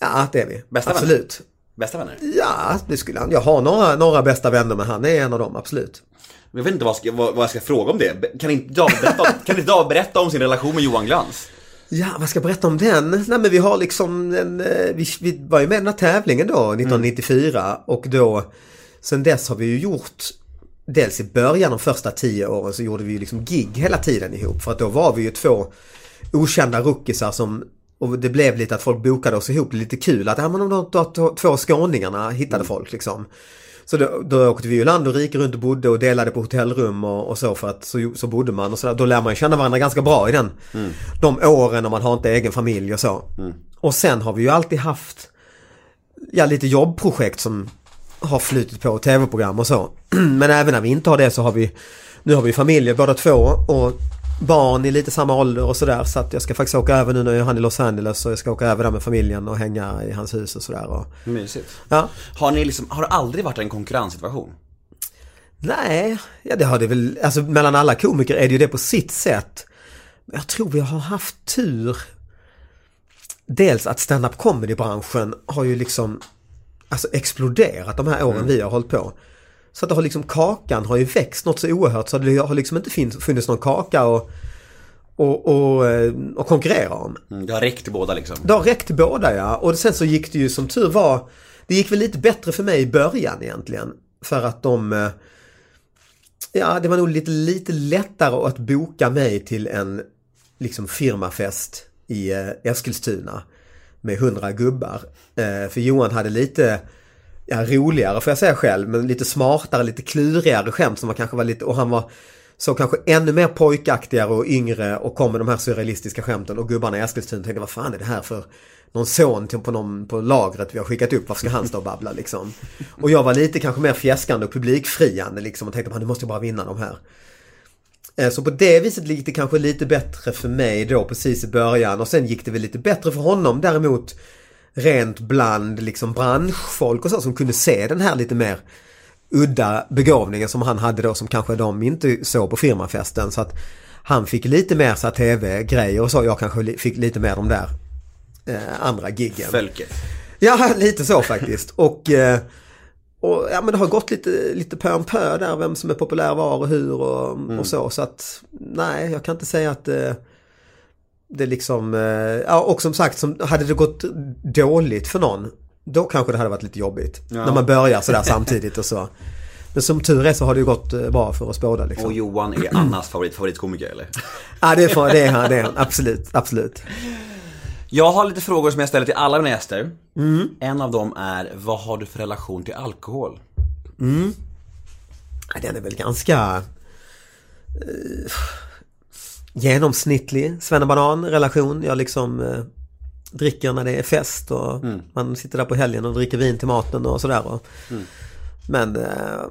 Ja det är vi. Bästa vänner? absolut. Bästa vänner? Ja, det skulle han. Jag har några, några bästa vänner men han är en av dem, absolut. Jag vet inte vad, ska, vad, vad jag ska fråga om det. Kan inte David berätta, kan inte David berätta om sin relation med Johan Glans? Ja, vad ska jag berätta om den? Nej men vi har liksom en, eh, vi, vi var ju med i den här tävlingen då, 1994 och då, sen dess har vi ju gjort dels i början de första tio åren så gjorde vi ju liksom gig hela tiden ihop. För att då var vi ju två okända rookisar som och det blev lite att folk bokade oss ihop. Lite kul att ja, men de, de, de, två skåningarna hittade folk liksom. Så då, då åkte vi ju land och rike runt och bodde och delade på hotellrum och, och så för att så, så bodde man och så där. Då lär man ju känna varandra ganska bra i den. De åren när man har inte egen familj och så. Och sen har vi ju alltid haft ja, lite jobbprojekt som har flutit på tv-program och så. Men även när vi inte har det så har vi Nu har vi familjer båda två och barn i lite samma ålder och sådär så att jag ska faktiskt åka över nu när han är i Los Angeles och jag ska åka över där med familjen och hänga i hans hus och sådär. Och, Mysigt. ja. Har ni liksom, har det aldrig varit en konkurrenssituation? Nej, ja det har det väl, alltså mellan alla komiker är det ju det på sitt sätt. Jag tror vi har haft tur. Dels att stand-up comedy-branschen har ju liksom alltså exploderat de här åren vi har hållit på. Så att det har liksom, kakan har ju växt något så oerhört så det har liksom inte finns, funnits någon kaka och, och, och, eh, och konkurrera om. Mm, det har räckt till båda liksom. Det har räckt till båda ja. Och sen så gick det ju som tur var. Det gick väl lite bättre för mig i början egentligen. För att de... eh, Ja, det var nog lite, lite lättare att boka mig till en liksom firmafest i eh, Eskilstuna. Med hundra gubbar. För Johan hade lite ja, roligare får jag säga själv, men lite smartare, lite klurigare skämt som var kanske var lite, och han var så kanske ännu mer pojkaktigare och yngre och kom med de här surrealistiska skämten och gubbarna i Eskilstuna tänkte vad fan är det här för någon son till- på, någon, på lagret vi har skickat upp, varför ska han stå och babbla liksom? Och jag var lite kanske mer fjäskande och publikfriande liksom och tänkte man nu måste jag bara vinna de här. Eh, så på det viset gick det kanske lite bättre för mig då precis i början och sen gick det väl lite bättre för honom däremot rent bland liksom branschfolk och så som kunde se den här lite mer udda begåvningen som han hade då som kanske de inte såg på firmafesten så att han fick lite mer så tv-grejer och så jag kanske fick lite mer de där eh, andra giggen. Fölket. Ja, lite så faktiskt. Och, eh, och ja, men det har gått lite, lite pö om pö där, vem som är populär var och hur och, och så. Så att nej, jag kan inte säga att eh, det liksom, eh, ja och som sagt, som, hade det gått dåligt för någon, då kanske det hade varit lite jobbigt. När man börjar sådär samtidigt och så. Men som tur är så har det ju gått eh, bra för oss båda liksom. Och Johan är Annas favorit, favoritkomiker eller? Ja, det är, för, det är han, det är han. Absolut, absolut. Jag har lite frågor som jag ställer till alla mina gäster. En av dem är, vad har du för relation till alkohol? Ja, Den är väl ganska eh, genomsnittlig svennebanan relation. Jag liksom eh, dricker när det är fest och man sitter där på helgen och dricker vin till maten och sådär. Och, Men eh,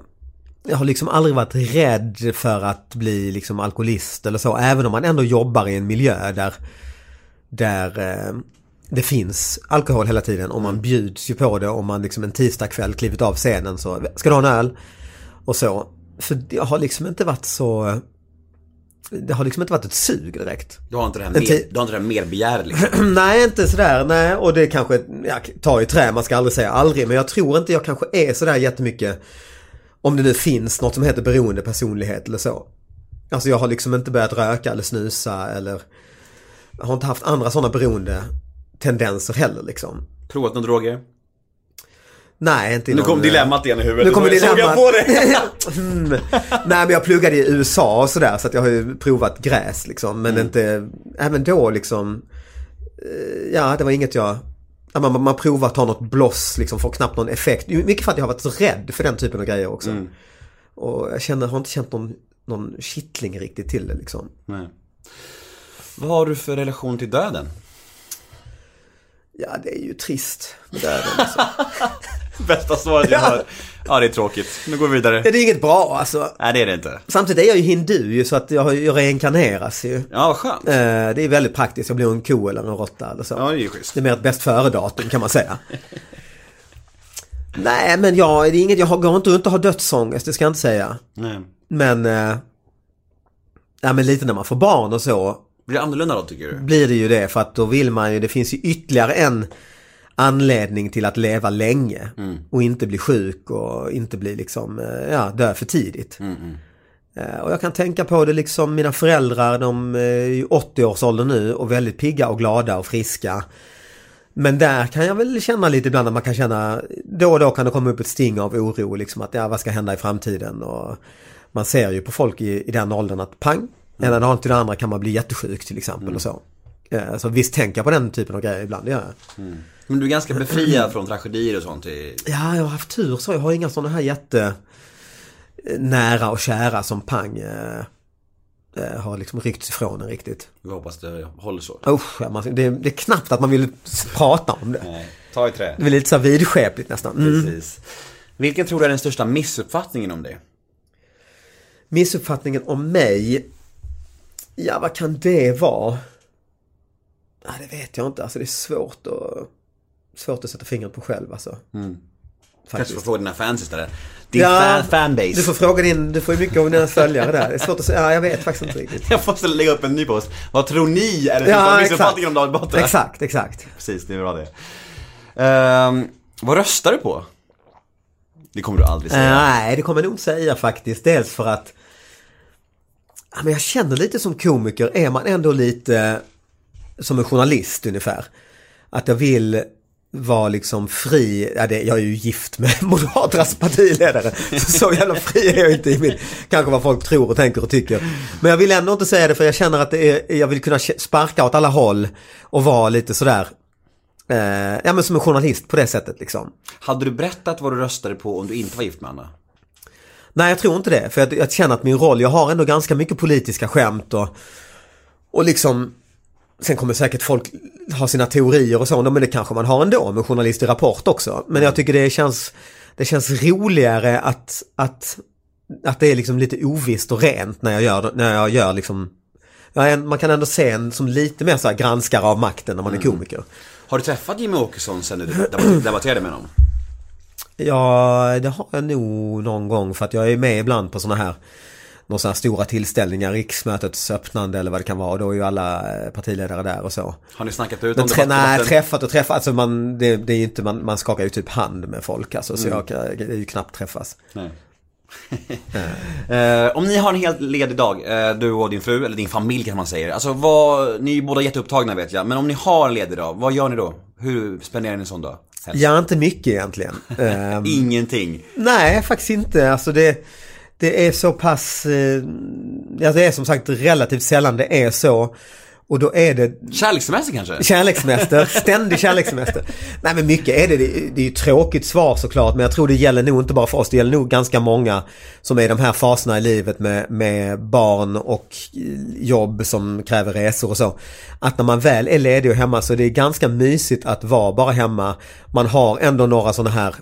jag har liksom aldrig varit rädd för att bli liksom alkoholist eller så. Även om man ändå jobbar i en miljö där, där eh, det finns alkohol hela tiden och man bjuds ju på det om man liksom en tisdagkväll klivit av scenen så ska du ha en öl? Och så. För jag har liksom inte varit så... Det har liksom inte varit ett sug direkt. Du har inte det här, mer, ti- du har inte det här merbegäret liksom? nej, inte sådär. Nej, och det kanske, ja, ta i trä, man ska aldrig säga aldrig. Men jag tror inte jag kanske är sådär jättemycket, om det nu finns något som heter beroende personlighet eller så. Alltså jag har liksom inte börjat röka eller snusa eller har inte haft andra sådana beroende tendenser heller liksom. Provat några droger? Nej, inte Nu kom eh, dilemmat igen i huvudet. Nu kommer Såg jag dilemmat. på det? mm. Nej men jag pluggade i USA och sådär så att jag har ju provat gräs liksom. Men inte, även då liksom. eh, Ja det var inget jag, ja, man, man provar att ta något bloss liksom får knappt någon effekt. Mycket för att jag har varit så rädd för den typen av grejer också. Och jag känner, har inte känt någon, någon kittling riktigt till det liksom. Nej. Vad har du för relation till döden? Ja det är ju trist med döden alltså. Bästa svaret jag hört. Ja, det är tråkigt. Nu går vi vidare. ja, det är inget bra alltså. Nej, det är det inte. Samtidigt är jag ju hindu ju så att jag, jag reinkarneras ju. Ja, vad skönt. Eh, Det är väldigt praktiskt, jag blir en ko eller en råtta eller så. Ja, det är ju schysst. Det är mer ett bäst före-datum kan man säga. Nej men jag, det är inget, jag har- går inte runt och har dödsångest, det ska jag inte säga. Nej. Men, eh, ja men lite när man får barn och så Blir det annorlunda då, tycker du? blir det ju det för att då vill man ju, det finns ju ytterligare en anledning till att leva länge. Och inte bli sjuk och inte bli liksom, eh, ja, dö för tidigt. Eh, Och jag kan tänka på det liksom, mina föräldrar de är ju 80-årsåldern nu och väldigt pigga och glada och friska. Men där kan jag väl känna lite ibland att man kan känna, då och då kan det komma upp ett sting av oro liksom att ja, vad ska hända i framtiden och man ser ju på folk i, i den åldern att pang, ena dagen till det andra kan man bli jättesjuk till exempel och så. Eh, Så visst tänker jag på den typen av grejer ibland, det gör jag. Men du är ganska befriad från tragedier och sånt i... Ja, jag har haft tur så. Jag har inga sådana här jätte eh, nära och kära som pang eh, eh, har liksom ryckts ifrån en riktigt. Vi hoppas det håller så. Usch, man, det, det är knappt att man vill prata om det. Nej, ta i trä. Det är lite så vidskepligt nästan. Mm. Precis. Vilken tror du är den största missuppfattningen om dig? Missuppfattningen om mig. Ja, vad kan det vara? Ja, det vet jag inte. Alltså det är svårt att, svårt att sätta fingret på själv alltså. Kanske Faktiskt. får fråga dina fans istället. Din Ja, fan, fanbase. Du får fråga din, du får ju mycket av dina följare där. Det är svårt att säga, ja, jag vet faktiskt inte riktigt. Jag måste lägga upp en ny post. Vad tror ni är den Ja, missuppfattningen om Batra? Exakt, exakt. Precis, det är bra det. Ehm, vad röstar du på? Det kommer du aldrig säga. Nej, det kommer jag nog inte säga faktiskt. Dels för att ja, men jag känner lite som komiker är man ändå lite som en journalist ungefär. Att jag vill vara liksom fri, ja, det, jag är ju gift med Moderaternas partiledare. Så, så jävla fri är jag inte i min, kanske vad folk tror och tänker och tycker. Men jag vill ändå inte säga det för jag känner att är, jag vill kunna sparka åt alla håll och vara lite sådär, eh, ja men som en journalist på det sättet liksom. Hade du berättat vad du röstade på om du inte var gift med Anna? Nej, jag tror inte det. För jag, jag känner att min roll, jag har ändå ganska mycket politiska skämt och, och liksom Sen kommer säkert folk ha sina teorier och så, men det kanske man har ändå med journalist i Rapport också. Men jag tycker det känns, det känns roligare att, att, att det är liksom lite ovisst och rent när jag gör, när jag gör liksom man kan ändå se en som lite mer så här granskare av makten när man är komiker. Har du träffat Jimmy Åkesson sen du debatt- debatterade med honom? Ja, det har jag nog någon gång för att jag är med ibland på sådana här några sådana stora tillställningar, riksmötets öppnande eller vad det kan vara. Och då är ju alla eh, partiledare där och så. Har ni snackat ut Men om trä, nej, träffat och träffat. Alltså man, det, det är inte, man, man skakar ju typ hand med folk alltså. Så jag kan det är ju knappt träffas. Nej. Eh, om ni har en helt ledig dag, eh, du och din fru, eller din familj kan man säga. Alltså vad, ni är båda jätteupptagna vet jag. Men om ni har en ledig dag, vad gör ni då? Hur spenderar ni en sån dag? Helst? Ja, inte mycket egentligen. Ehm, Ingenting. Nej, faktiskt inte. Alltså det, det är så pass... Eh, ja, det är som sagt relativt sällan det är så. Och då är det Kärlekssemester kanske? Kärlekssemester, ständig kärlekssemester. Nej men mycket är det, det det är ju tråkigt svar såklart men jag tror det gäller nog inte bara för oss, det gäller nog ganska många som är i de här faserna i livet med, med barn och jobb som kräver resor och så. Att när man väl är ledig och hemma så det är ganska mysigt att vara bara hemma. Man har ändå några sådana här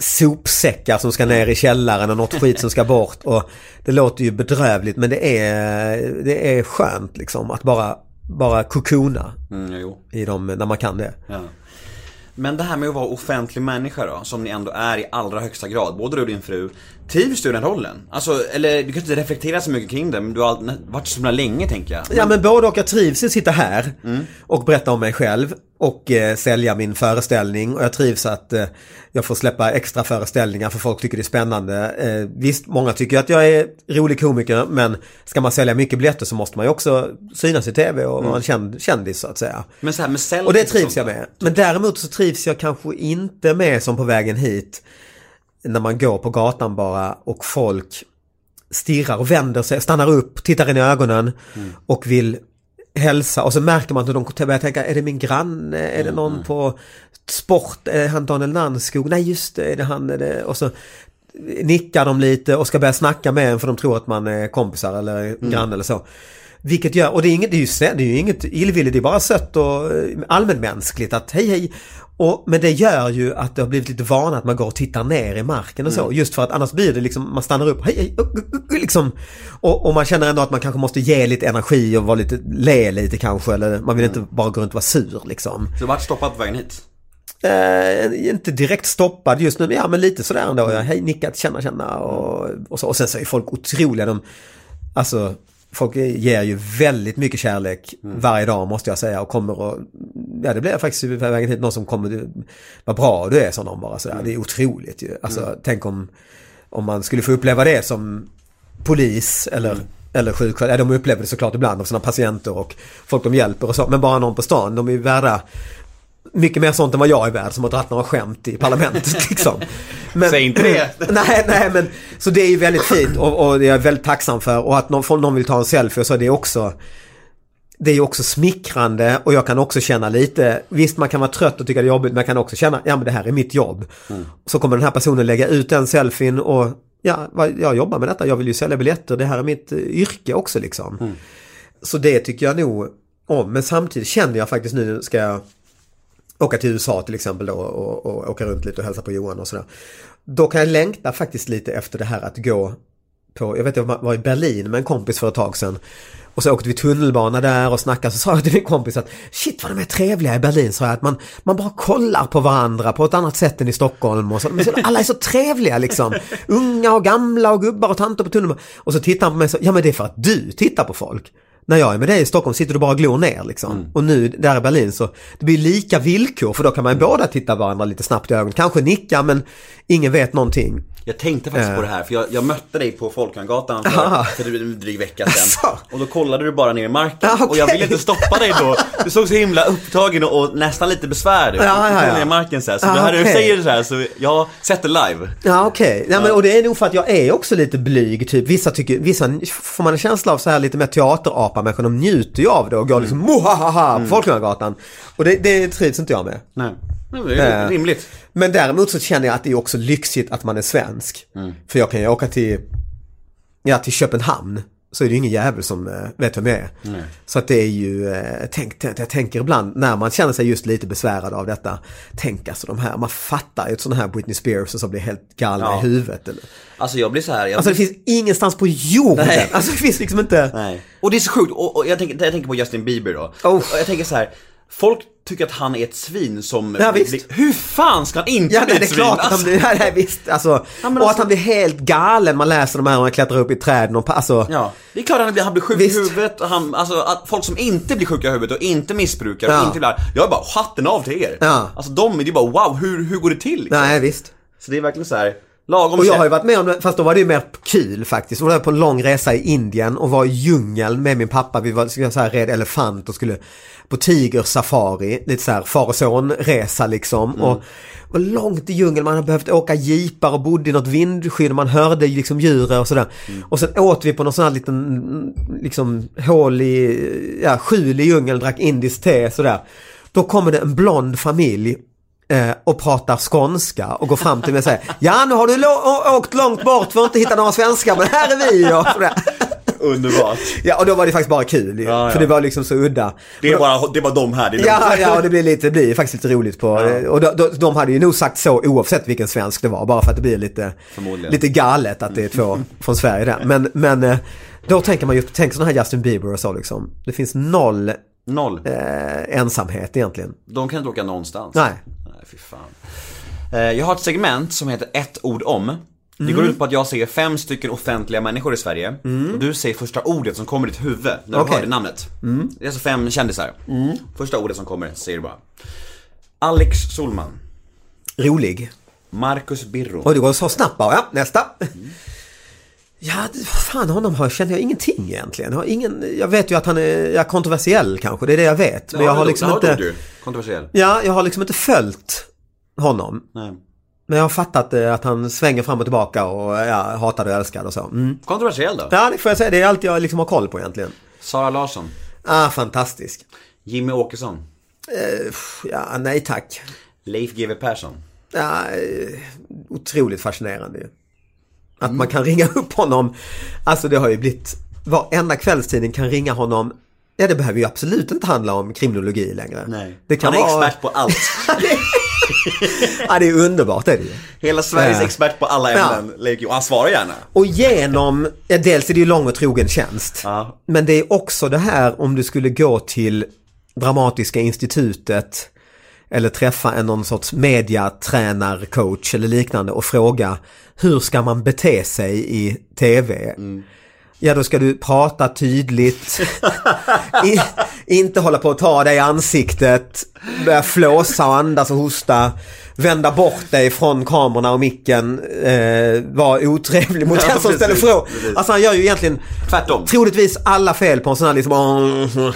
sopsäckar som ska ner i källaren och något skit som ska bort. Och det låter ju bedrövligt men det är, det är skönt liksom att bara, bara kokona Mm, jo. i dem när man kan det. Ja. Men det här med att vara offentlig människa då, som ni ändå är i allra högsta grad, både du och din fru. Trivs du i den rollen? Alltså, eller du kan inte reflektera så mycket kring det, men du har varit så länge tänker jag. Ja men både och jag trivs att sitta här och berätta om mig själv och eh, sälja min föreställning och jag trivs att eh, jag får släppa extra föreställningar för folk tycker det är spännande. Eh, visst, många tycker att jag är rolig komiker men ska man sälja mycket biljetter så måste man ju också synas i tv och vara en känd, kändis så att säga. Men så här med Och det trivs jag med. Men däremot så trivs jag kanske inte med som på vägen hit när man går på gatan bara och folk stirrar och vänder sig, stannar upp, tittar in i ögonen och vill hälsa. Och så märker man att de börjar tänka, är det min granne, är det någon på sport, är han Daniel Nannskog, nej just det, är det han, är det, och så nickar de lite och ska börja snacka med en för de tror att man är kompisar eller granne eller så. Vilket gör, och det är, inget, det är, ju, det är ju inget illvilligt, det är bara sött och eh, allmänmänskligt att hej hej. Och, men det gör ju att det har blivit lite vana att man går och tittar ner i marken och så. Just för att annars blir det liksom, man stannar upp, hej hej, liksom. Och, och man känner ändå att man kanske måste ge lite energi och vara lite, le lite kanske. Eller man vill inte bara gå runt och vara sur liksom. Så du har varit stoppad på vägen hit? Eh, inte direkt stoppad just nu, men ja men lite sådär ändå. Jag, hej, nickat, känna, känna och, och så. Och sen så är folk otroliga. De, alltså, folk ger ju väldigt mycket kärlek varje dag måste jag säga och kommer och Ja det blev faktiskt på vägen hit någon som kommer Vad bra du är sa någon bara sådär. Det är otroligt ju. Alltså tänk om Om man skulle få uppleva det som Polis eller Eller sjuksköterska, ja, de upplever det såklart ibland av sina patienter och folk de hjälper och så. Men bara någon på stan, de är ju värda mycket mer sånt än vad jag är värd som har dragit några skämt i parlamentet liksom. Men, Säg inte det. nej, nej men så det är ju väldigt fint och, och det är jag väldigt tacksam för och att någon, någon vill ta en selfie och så det är också det är ju också smickrande och jag kan också känna lite, visst man kan vara trött och tycka det är jobbigt men jag kan också känna, ja men det här är mitt jobb. Så kommer den här personen lägga ut den selfien och ja, jag jobbar med detta, jag vill ju sälja biljetter, det här är mitt eh, yrke också liksom. Så det tycker jag nog om, men samtidigt känner jag faktiskt nu ska jag åka till USA till exempel då och, och åka runt lite och hälsa på Johan och sådär. Då kan jag längta faktiskt lite efter det här att gå på, jag vet jag var i Berlin med en kompis för ett tag sedan. Och så åkte vi tunnelbana där och snackade så sa jag till min kompis att shit vad de är trevliga i Berlin sa jag att man, man bara kollar på varandra på ett annat sätt än i Stockholm och så, men så, alla är så trevliga liksom. Unga och gamla och gubbar och tanter på tunnelbanan. Och så tittar han på mig och så, ja men det är för att du tittar på folk. När jag är med dig i Stockholm sitter du bara och glor ner liksom. Och nu där i Berlin så det blir lika villkor för då kan man ju båda titta varandra lite snabbt i ögonen. Kanske nicka men ingen vet någonting. Jag tänkte faktiskt Eh. på det här, för jag, jag mötte dig på Folkungagatan Aha. för, för en dryg vecka sedan. Asså. Och då kollade du bara ner i marken. Ja, okej. Och jag ville inte stoppa dig då. Du såg så himla upptagen och, och nästan lite besvärd ut. Ja, ja, Du kollade ja. ner i marken så här. Så Ja, det här du säger så här, så jag har sett det live. Ja okej, ja, men, och det är nog för att jag är också lite blyg. Typ. Vissa, tycker, vissa får man en känsla av så här lite mer teaterapa-människor. De njuter ju av det och går liksom mohahaha på Folkungagatan. Och det, det trivs inte jag med. Nej. Det är Eh. rimligt. Men däremot så känner jag att det är också lyxigt att man är svensk. För jag kan ju åka till, ja, till Köpenhamn. Så är det ju ingen jävel som eh, vet vem jag är. Så att det är ju, eh, tänk, jag tänker ibland när man känner sig just lite besvärad av detta. Tänk alltså de här, man fattar ju ett sån här Britney Spears som blir helt galna Ja. i huvudet. Eller? Alltså jag blir så här. Jag Alltså det finns ingenstans på jorden. Nej. Alltså det finns liksom inte. Nej. Och det är så sjukt, och, och jag, tänker, jag tänker på Justin Bieber då. Oh. Och jag tänker så här. Folk tycker att han är ett svin som... Ja, visst. Hur fan ska han inte Ja, bli nej, det är ett svin? klart att han Alltså, blir, ja, nej, visst. Alltså, Ja, och att alltså- han blir helt galen. Man läser de här och han klättrar upp i träden och alltså. Ja, det är klart att han blir, han blir sjuk Visst. i huvudet han, alltså att folk som inte blir sjuka i huvudet och inte missbrukar Ja. och inte blir Jag är bara hatten av till er. Ja. Alltså de är ju bara wow, hur, hur går det till? Liksom? Nej, visst. Så det är verkligen så här lagom Och jag har ju varit med om det, fast då var det ju mer kul faktiskt. Då var jag på en lång resa i Indien och var i djungeln med min pappa. Vi var jag säga, red elefant och skulle på tigersafari. Lite så här far och son resa liksom. Mm. Och var långt i djungeln, man hade behövt åka jeepar och bodde i något vindskydd man hörde liksom djur och sådär. Mm. Och sen åt vi på någon sån här liten liksom hål i, ja skjul i djungeln, drack indiskt te sådär. Då kommer det en blond familj och pratar skånska och går fram till mig och säger Ja nu har du åkt långt bort för att inte hitta några svenskar men här är vi och sådär. Underbart. Ja och då var det faktiskt bara kul Ja, ja. för det var liksom så udda. Det är bara, det är bara de här, det är Ja, ja, och det blir lite, det blir faktiskt lite roligt på, och de, de, de hade ju nog sagt så oavsett vilken svensk det var, bara för att det blir lite, lite galet att det är två från Sverige där. Men, men eh, då tänker man ju, tänk sådana här Justin Bieber och så liksom. Det finns noll Noll. eh, ensamhet egentligen. De kan inte åka någonstans. Nej. Fy fan. Eh, Jag har ett segment som heter ett ord om. Det Mm. går ut på att jag säger fem stycken offentliga människor i Sverige. Och du säger första ordet som kommer i ditt huvud när du Okej. Mm. hör det namnet. Det är alltså fem kändisar. Första ordet som kommer säger du bara. Alex Solman. Rolig. Marcus Birro. Och det går så snabbt bara, ja, nästa. Ja, fan honom har, känner jag ingenting egentligen. Jag, har ingen, jag vet ju att han är ja, kontroversiell kanske, det är det jag vet. Men jag har liksom inte... Du, kontroversiell. Ja, jag har liksom inte följt honom. Nej. Men jag har fattat eh, att han svänger fram och tillbaka och ja, hatar och älskar och så. Mm. Kontroversiell då? Ja, det får jag säga. Det är allt jag liksom har koll på egentligen. Sara Larsson. Ah, fantastisk. Jimmy Åkesson. Eh, ja, nej tack. Leif GW Persson. Ja, eh, otroligt fascinerande ju. Att man kan ringa upp honom. Alltså det har ju blivit, varenda kvällstidning kan ringa honom. Ja, det behöver ju absolut inte handla om kriminologi längre. Det kan Han är vara... expert på allt. ja, det är underbart det är det ju. Hela Sveriges Ja. expert på alla Ja. ämnen. Leif. Och han svarar gärna. Och genom, ja, dels är det ju lång och trogen tjänst. Ja. Men det är också det här om du skulle gå till Dramatiska institutet eller träffa en någon sorts mediatränarcoach eller liknande och fråga hur ska man bete sig i tv? Ja, då ska du prata tydligt. I, inte hålla på att ta dig i ansiktet. Börja flåsa och andas och hosta. Vända bort dig från kamerorna och micken. Eh, vara otrevlig mot Ja, den som ställer frågor. Alltså han gör ju egentligen Tvärtom. troligtvis alla fel på en sån här liksom...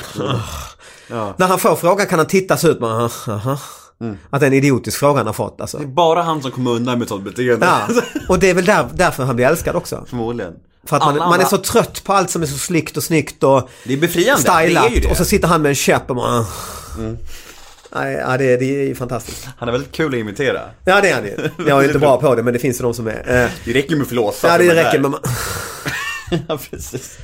När han får frågan kan han titta sig ut. Bara, "Aha, Att det är en idiotisk fråga han har fått alltså. Det är bara han som kommer undan med sånt beteende. Ja, och det är väl där, därför han blir älskad också. Förmodligen. För att man, Alla man är så trött på allt som är så snyggt och snyggt och Det är befriande, det är stylat. ju det. Och så sitter han med en käpp och bara... Nej, ja, det, det är ju fantastiskt. Han är väldigt kul att imitera. Ja, det är han ju. Jag är inte bra på det, men det finns ju de som är. Eh, Det räcker med förlåsa. ja, för det de räcker med... ja, precis.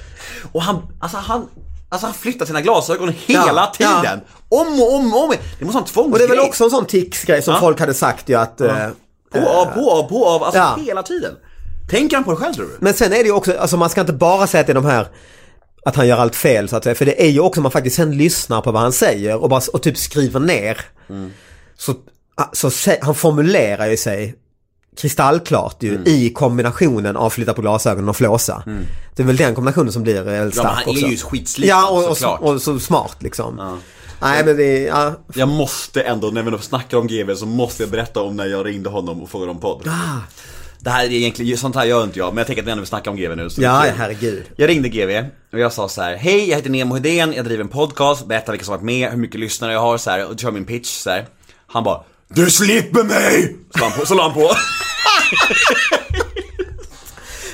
Och han, alltså han, alltså han flyttar sina glasögon hela Ja, tiden. Om och om och om. Det måste vara en tvångsgrej. Och det är väl också en sån tics-grej som Ja. folk hade sagt ju att... eh, På, av, på, av, på, av. Alltså Ja. hela tiden. Tänker han på det själv tror du? Men sen är det ju också, alltså man ska inte bara säga att det är de här att han gör allt fel så att säga. För det är ju också man faktiskt sen lyssnar på vad han säger och, bara, och typ skriver ner. Så, så, sä- han formulerar ju sig kristallklart ju i kombinationen av flytta på glasögonen och flåsa. Det är väl den kombinationen som blir väldigt Ja, men stark han är också. ju skitsliten, Ja, och, och, såklart. så, och så smart liksom. Nej men det ja. Jag måste ändå, när vi snackar om GV så måste jag berätta om när jag ringde honom och frågade om podd. Ah. Det här är egentligen, sånt här gör inte jag, men jag tänker att vi ändå vill snacka om GV nu. Så Ja, herregud. Jag ringde GV och jag sa så här: Hej, jag heter Nemo Hedén, jag driver en podcast, berättar vilka som varit med, hur mycket lyssnare jag har så här, och kör min pitch så här. Han bara Du slipper mig! Så la han på. Så la han på.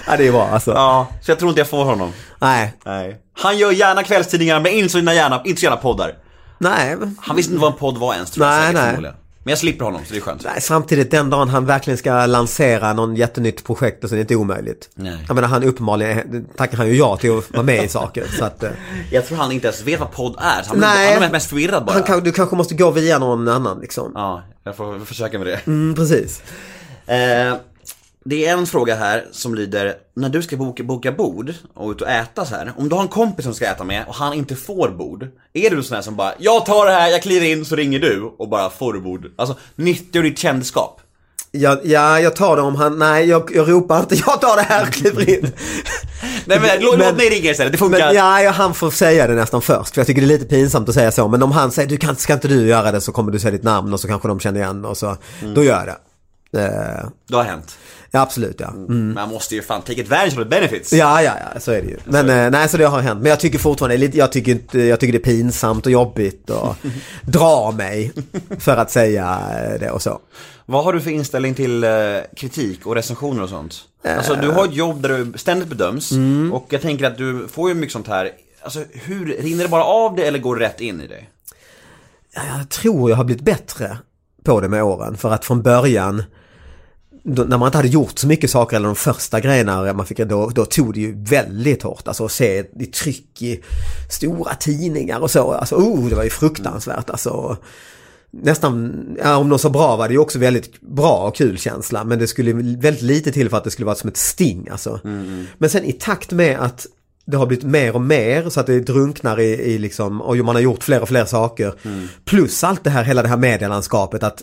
Ja det är bra alltså. ja, så jag tror inte jag får honom. Nej. Nej. Han gör gärna kvällstidningar men inte så gärna, inte så gärna poddar. Nej. Han visste inte vad en podd var ens tror jag Nej, säkert, nej. Men jag slipper honom så det är skönt. Nej, samtidigt den dagen han verkligen ska lansera någon jättenytt projekt och så är det inte omöjligt. Nej. Jag menar han uppenbarligen tackar han ju ja till att vara med i saker. Så att, eh, Jag tror han inte ens vet vad podd är, han, nej, han är mest förvirrad bara. han kan, du kanske måste gå via någon annan liksom. Ja, jag får försöka med det. Mm, precis. Eh, det är en fråga här som lyder, när du ska boka, boka bord och ut och äta så här. Om du har en kompis som ska äta med och han inte får bord. Är du sån här som bara, jag tar det här, jag kliver in så ringer du och bara får du bord. Alltså, nyttjar du ditt kändskap? Ja, ja, jag tar det om han, nej jag, jag ropar inte, jag tar det här kliver in. Nej men, låt, Men- låt mig ringa istället, det funkar. Men ja, han får säga det nästan först. För jag tycker det är lite pinsamt att säga så. Men om han säger, du kan, ska inte du göra det så kommer du säga ditt namn och så kanske de känner igen och så. Då gör jag det. Eh, Det har hänt. Ja, absolut ja. Mm. Man måste ju fan take advantage of the benefits. Ja, ja, ja, så är det ju. Men eh, nej, så det har hänt. Men jag tycker fortfarande, jag tycker, inte, jag tycker det är pinsamt och jobbigt och dra mig för att säga eh, det och så. Vad har du för inställning till eh, kritik och recensioner och sånt? Alltså du har ett jobb där du ständigt bedöms Mm. och jag tänker att du får ju mycket sånt här. Alltså hur, rinner det bara av det eller går det rätt in i dig? Ja, jag tror jag har blivit bättre på det med åren. För att från början, då, när man inte hade gjort så mycket saker eller de första grejerna man fick, då, då tog det ju väldigt hårt. Alltså att se i tryck i stora tidningar och så. Alltså, oh, det var ju fruktansvärt. Alltså, nästan, ja, om de så bra var det ju också väldigt bra och kul känsla. Men det skulle väldigt lite till för att det skulle vara som ett sting. Alltså. Men sen i takt med att det har blivit mer och mer så att det drunknar i, i liksom, och man har gjort fler och fler saker. Plus allt det här, hela det här medielandskapet att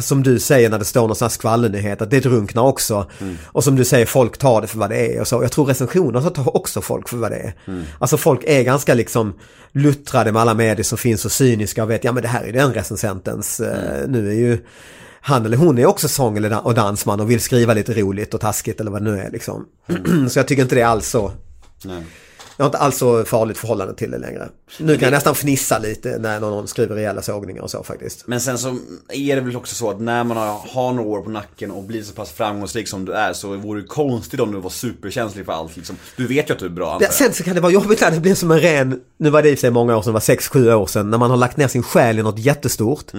som du säger när det står någon sån här skvallernyhet, att det drunknar också. Och som du säger, folk tar det för vad det är och så. Jag tror recensioner så tar också folk för vad det är. Alltså folk är ganska liksom luttrade med alla medier som finns och cyniska och vet, ja men det här är den recensentens, eh, nu är ju han eller hon är också sång och dansman och vill skriva lite roligt och taskigt eller vad det nu är liksom. så jag tycker inte det är alls så. Nej. Jag har inte alls så farligt förhållande till det längre. Nu kan jag nästan fnissa lite när någon skriver rejäla sågningar och så faktiskt. Men sen så är det väl också så att när man har, några år på nacken och blir så pass framgångsrik som du är så vore det konstigt om du var superkänslig för allt liksom. Du vet ju att du är bra antar sen så kan det vara jobbigt när det blir som en ren, nu var det i sig många år sedan, det var 6-7 år sedan, när man har lagt ner sin själ i något jättestort.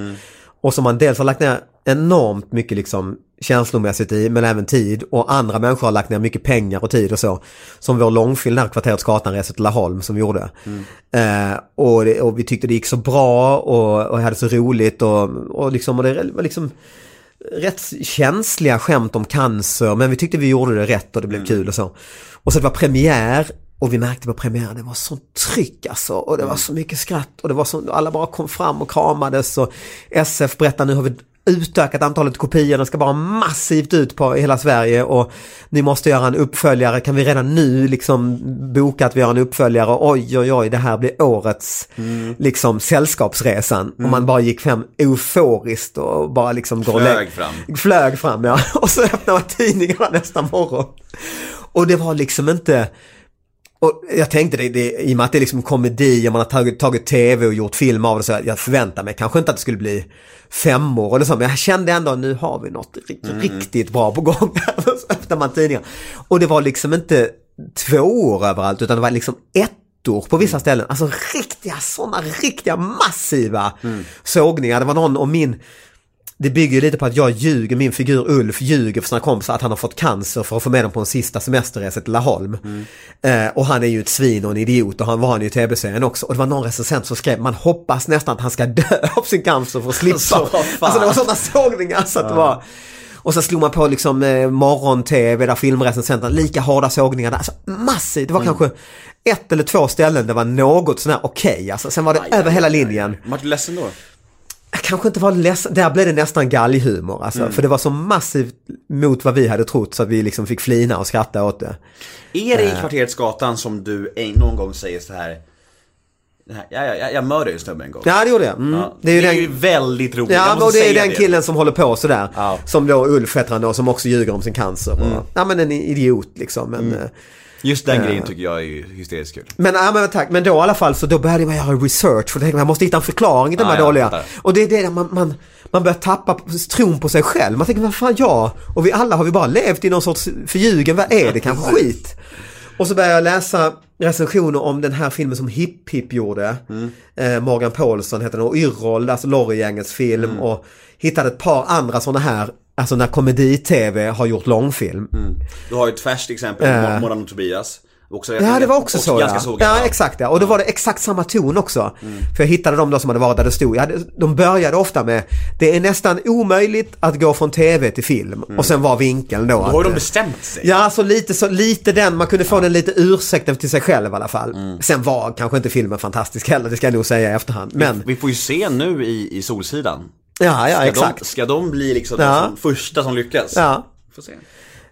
Och som man dels har lagt ner enormt mycket liksom känslomässigt i, men även tid. Och andra människor har lagt ner mycket pengar och tid och så. Som vår långfilm där, Kvarteret Skatanreset till Laholm som vi gjorde. Eh, och, det, och vi tyckte det gick så bra och, och hade så roligt och, och, liksom, och det var liksom rätt känsliga skämt om cancer men vi tyckte vi gjorde det rätt och det blev kul och så. Och så det var premiär och vi märkte på premiären det var sånt tryck alltså. Och det var så mycket skratt. Och det var så, alla bara kom fram och kramades. Och SF berättar nu har vi utökat antalet kopior, den ska bara massivt ut på hela Sverige. Och ni måste göra en uppföljare, kan vi redan nu liksom boka att vi gör en uppföljare, oj oj oj det här blir årets liksom sällskapsresan. Och man bara gick fram euforiskt och bara liksom Flög fram. Flög fram ja. Och så öppnade man tidningarna nästa morgon. Och det var liksom inte... Och jag tänkte det, det, i och med att det är liksom komedi och man har tagit, tagit tv och gjort film av det så jag förväntar mig kanske inte att det skulle bli femmor eller så men jag kände ändå nu har vi något ri- riktigt bra på gång. så öppnar man tidningen. Och det var liksom inte två år överallt utan det var liksom ettor på vissa ställen. Alltså riktiga sådana riktiga massiva sågningar. Det var någon om min det bygger lite på att jag ljuger, min figur Ulf ljuger för sina kompisar att han har fått cancer för att få med dem på en sista semesterresa till Laholm. Eh, och han är ju ett svin och en idiot och han var han ju i tv-serien också. Och det var någon recensent som skrev man hoppas nästan att han ska dö av sin cancer för att slippa. Så, alltså det var sådana sågningar så att det var och så slog man på liksom eh, morgon-tv där filmrecensenten, lika hårda sågningar där. Alltså massivt, det var kanske ett eller två ställen det var något sån här okej. Alltså, sen var det över hela linjen. Vart du ledsen då? Kanske inte var ledsen, där blev det nästan galghumor alltså. För det var så massivt mot vad vi hade trott så att vi liksom fick flina och skratta åt det. Är det i kvarteret Skatan som du någon gång säger så här, det jag, jag, jag mördade ju en snubbe en gång. Ja det gjorde jag. Mm. Ja, Det är ju den... väldigt roligt. Ja, och det är den killen som håller på sådär. Ja. Som då Ulf heter han då, som också ljuger om sin cancer. Och, ja men en idiot liksom. Men, eh, Just den grejen tycker jag är hysteriskt kul. Men, ja, men tack, men då i alla fall så då började man göra research för tänkte man, måste hitta en förklaring till de här ja, dåliga. fattar. Och det är det där man, man, man börjar tappa tron på sig själv. Man tänker, vad fan jag och vi alla har vi bara levt i någon sorts förljugen, vad är det kanske skit? Och så började jag läsa recensioner om den här filmen som Hipp Hipp gjorde. Eh, Morgan Paulsson heter den och Yrrol, alltså Lorry-gängets film. Och hittade ett par andra sådana här, alltså när komedi-tv har gjort långfilm. Du har ju ett färskt exempel, Eh. Morgan och Tobias. Också, Ja det var också så ganska ja. sågade, Ja exakt ja. Och då var det exakt samma ton också. För jag hittade dem då som hade varit där det stod. Hade, de började ofta med Det är nästan omöjligt att gå från tv till film. Och sen var vinkeln då. Då har att, de eh, bestämt sig. Ja, så lite, så lite den, man kunde få den lite ursäkten till sig själv i alla fall. Mm. Sen var kanske inte filmen fantastisk heller, det ska jag nog säga i efterhand. Men, Vi får ju se nu i, i Solsidan. Ja, ja Ska, exakt. de, ska de bli liksom Ja. de som första som lyckas? Ja. Får se.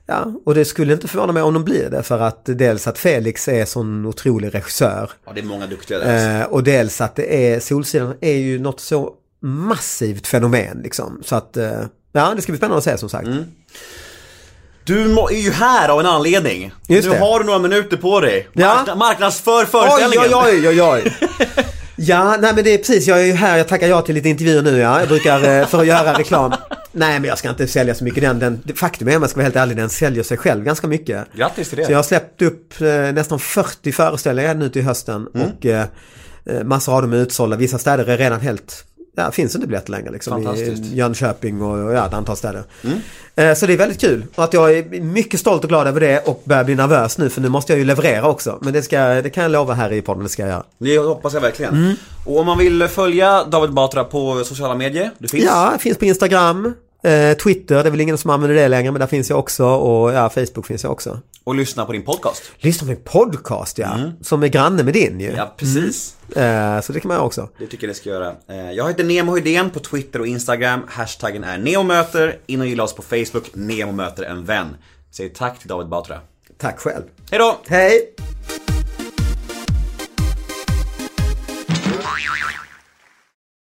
Ja, och det skulle inte förvåna mig om de blir det för att dels att Felix är sån otrolig regissör. Ja, det är många duktiga där. Eh, och dels att det är, Solsidan är ju något så massivt fenomen liksom. Så att, eh, ja det ska bli spännande att se som sagt. Mm. Du är ju här av en anledning. Just nu det. har du några minuter på dig. Ja. Markna- marknadsför Oj, föreställningen. oj, oj, oj, oj. Ja, nej men det är precis, jag är ju här, jag tackar ja till lite intervjuer nu ja. Jag brukar, eh, för att göra reklam. Nej men jag ska inte sälja så mycket den, den faktum är om jag ska vara helt ärlig, den säljer sig själv ganska mycket. Grattis till det. Så jag har släppt upp eh, nästan 40 föreställningar nu till hösten Mm. och eh, massor av dem är utsålda. Vissa städer är redan helt, ja finns inte biljetter längre liksom. I. Mm. Jönköping och, och ja, ett antal städer. Eh, så det är väldigt kul och att jag är mycket stolt och glad över det och börjar bli nervös nu för nu måste jag ju leverera också. Men det, ska, det kan jag lova här i podden, det ska jag göra. Det hoppas jag verkligen. Mm. Och om man vill följa David Batra på sociala medier, det finns. Ja, finns på Instagram. Eh, Twitter, det är väl ingen som använder det längre men där finns jag också och ja, Facebook finns jag också. Och lyssna på din podcast. Lyssna på min podcast ja, som är granne med din ju. Mm. Ja, precis. Eh, så det kan man göra också. Det tycker jag ni ska göra. Eh, Jag heter Nemo Hedén på Twitter och Instagram. Hashtaggen är neomöter. In och gilla oss på Facebook. Nemo möter en vän. Säg tack till David Batra. Tack själv. Hej då! Hej!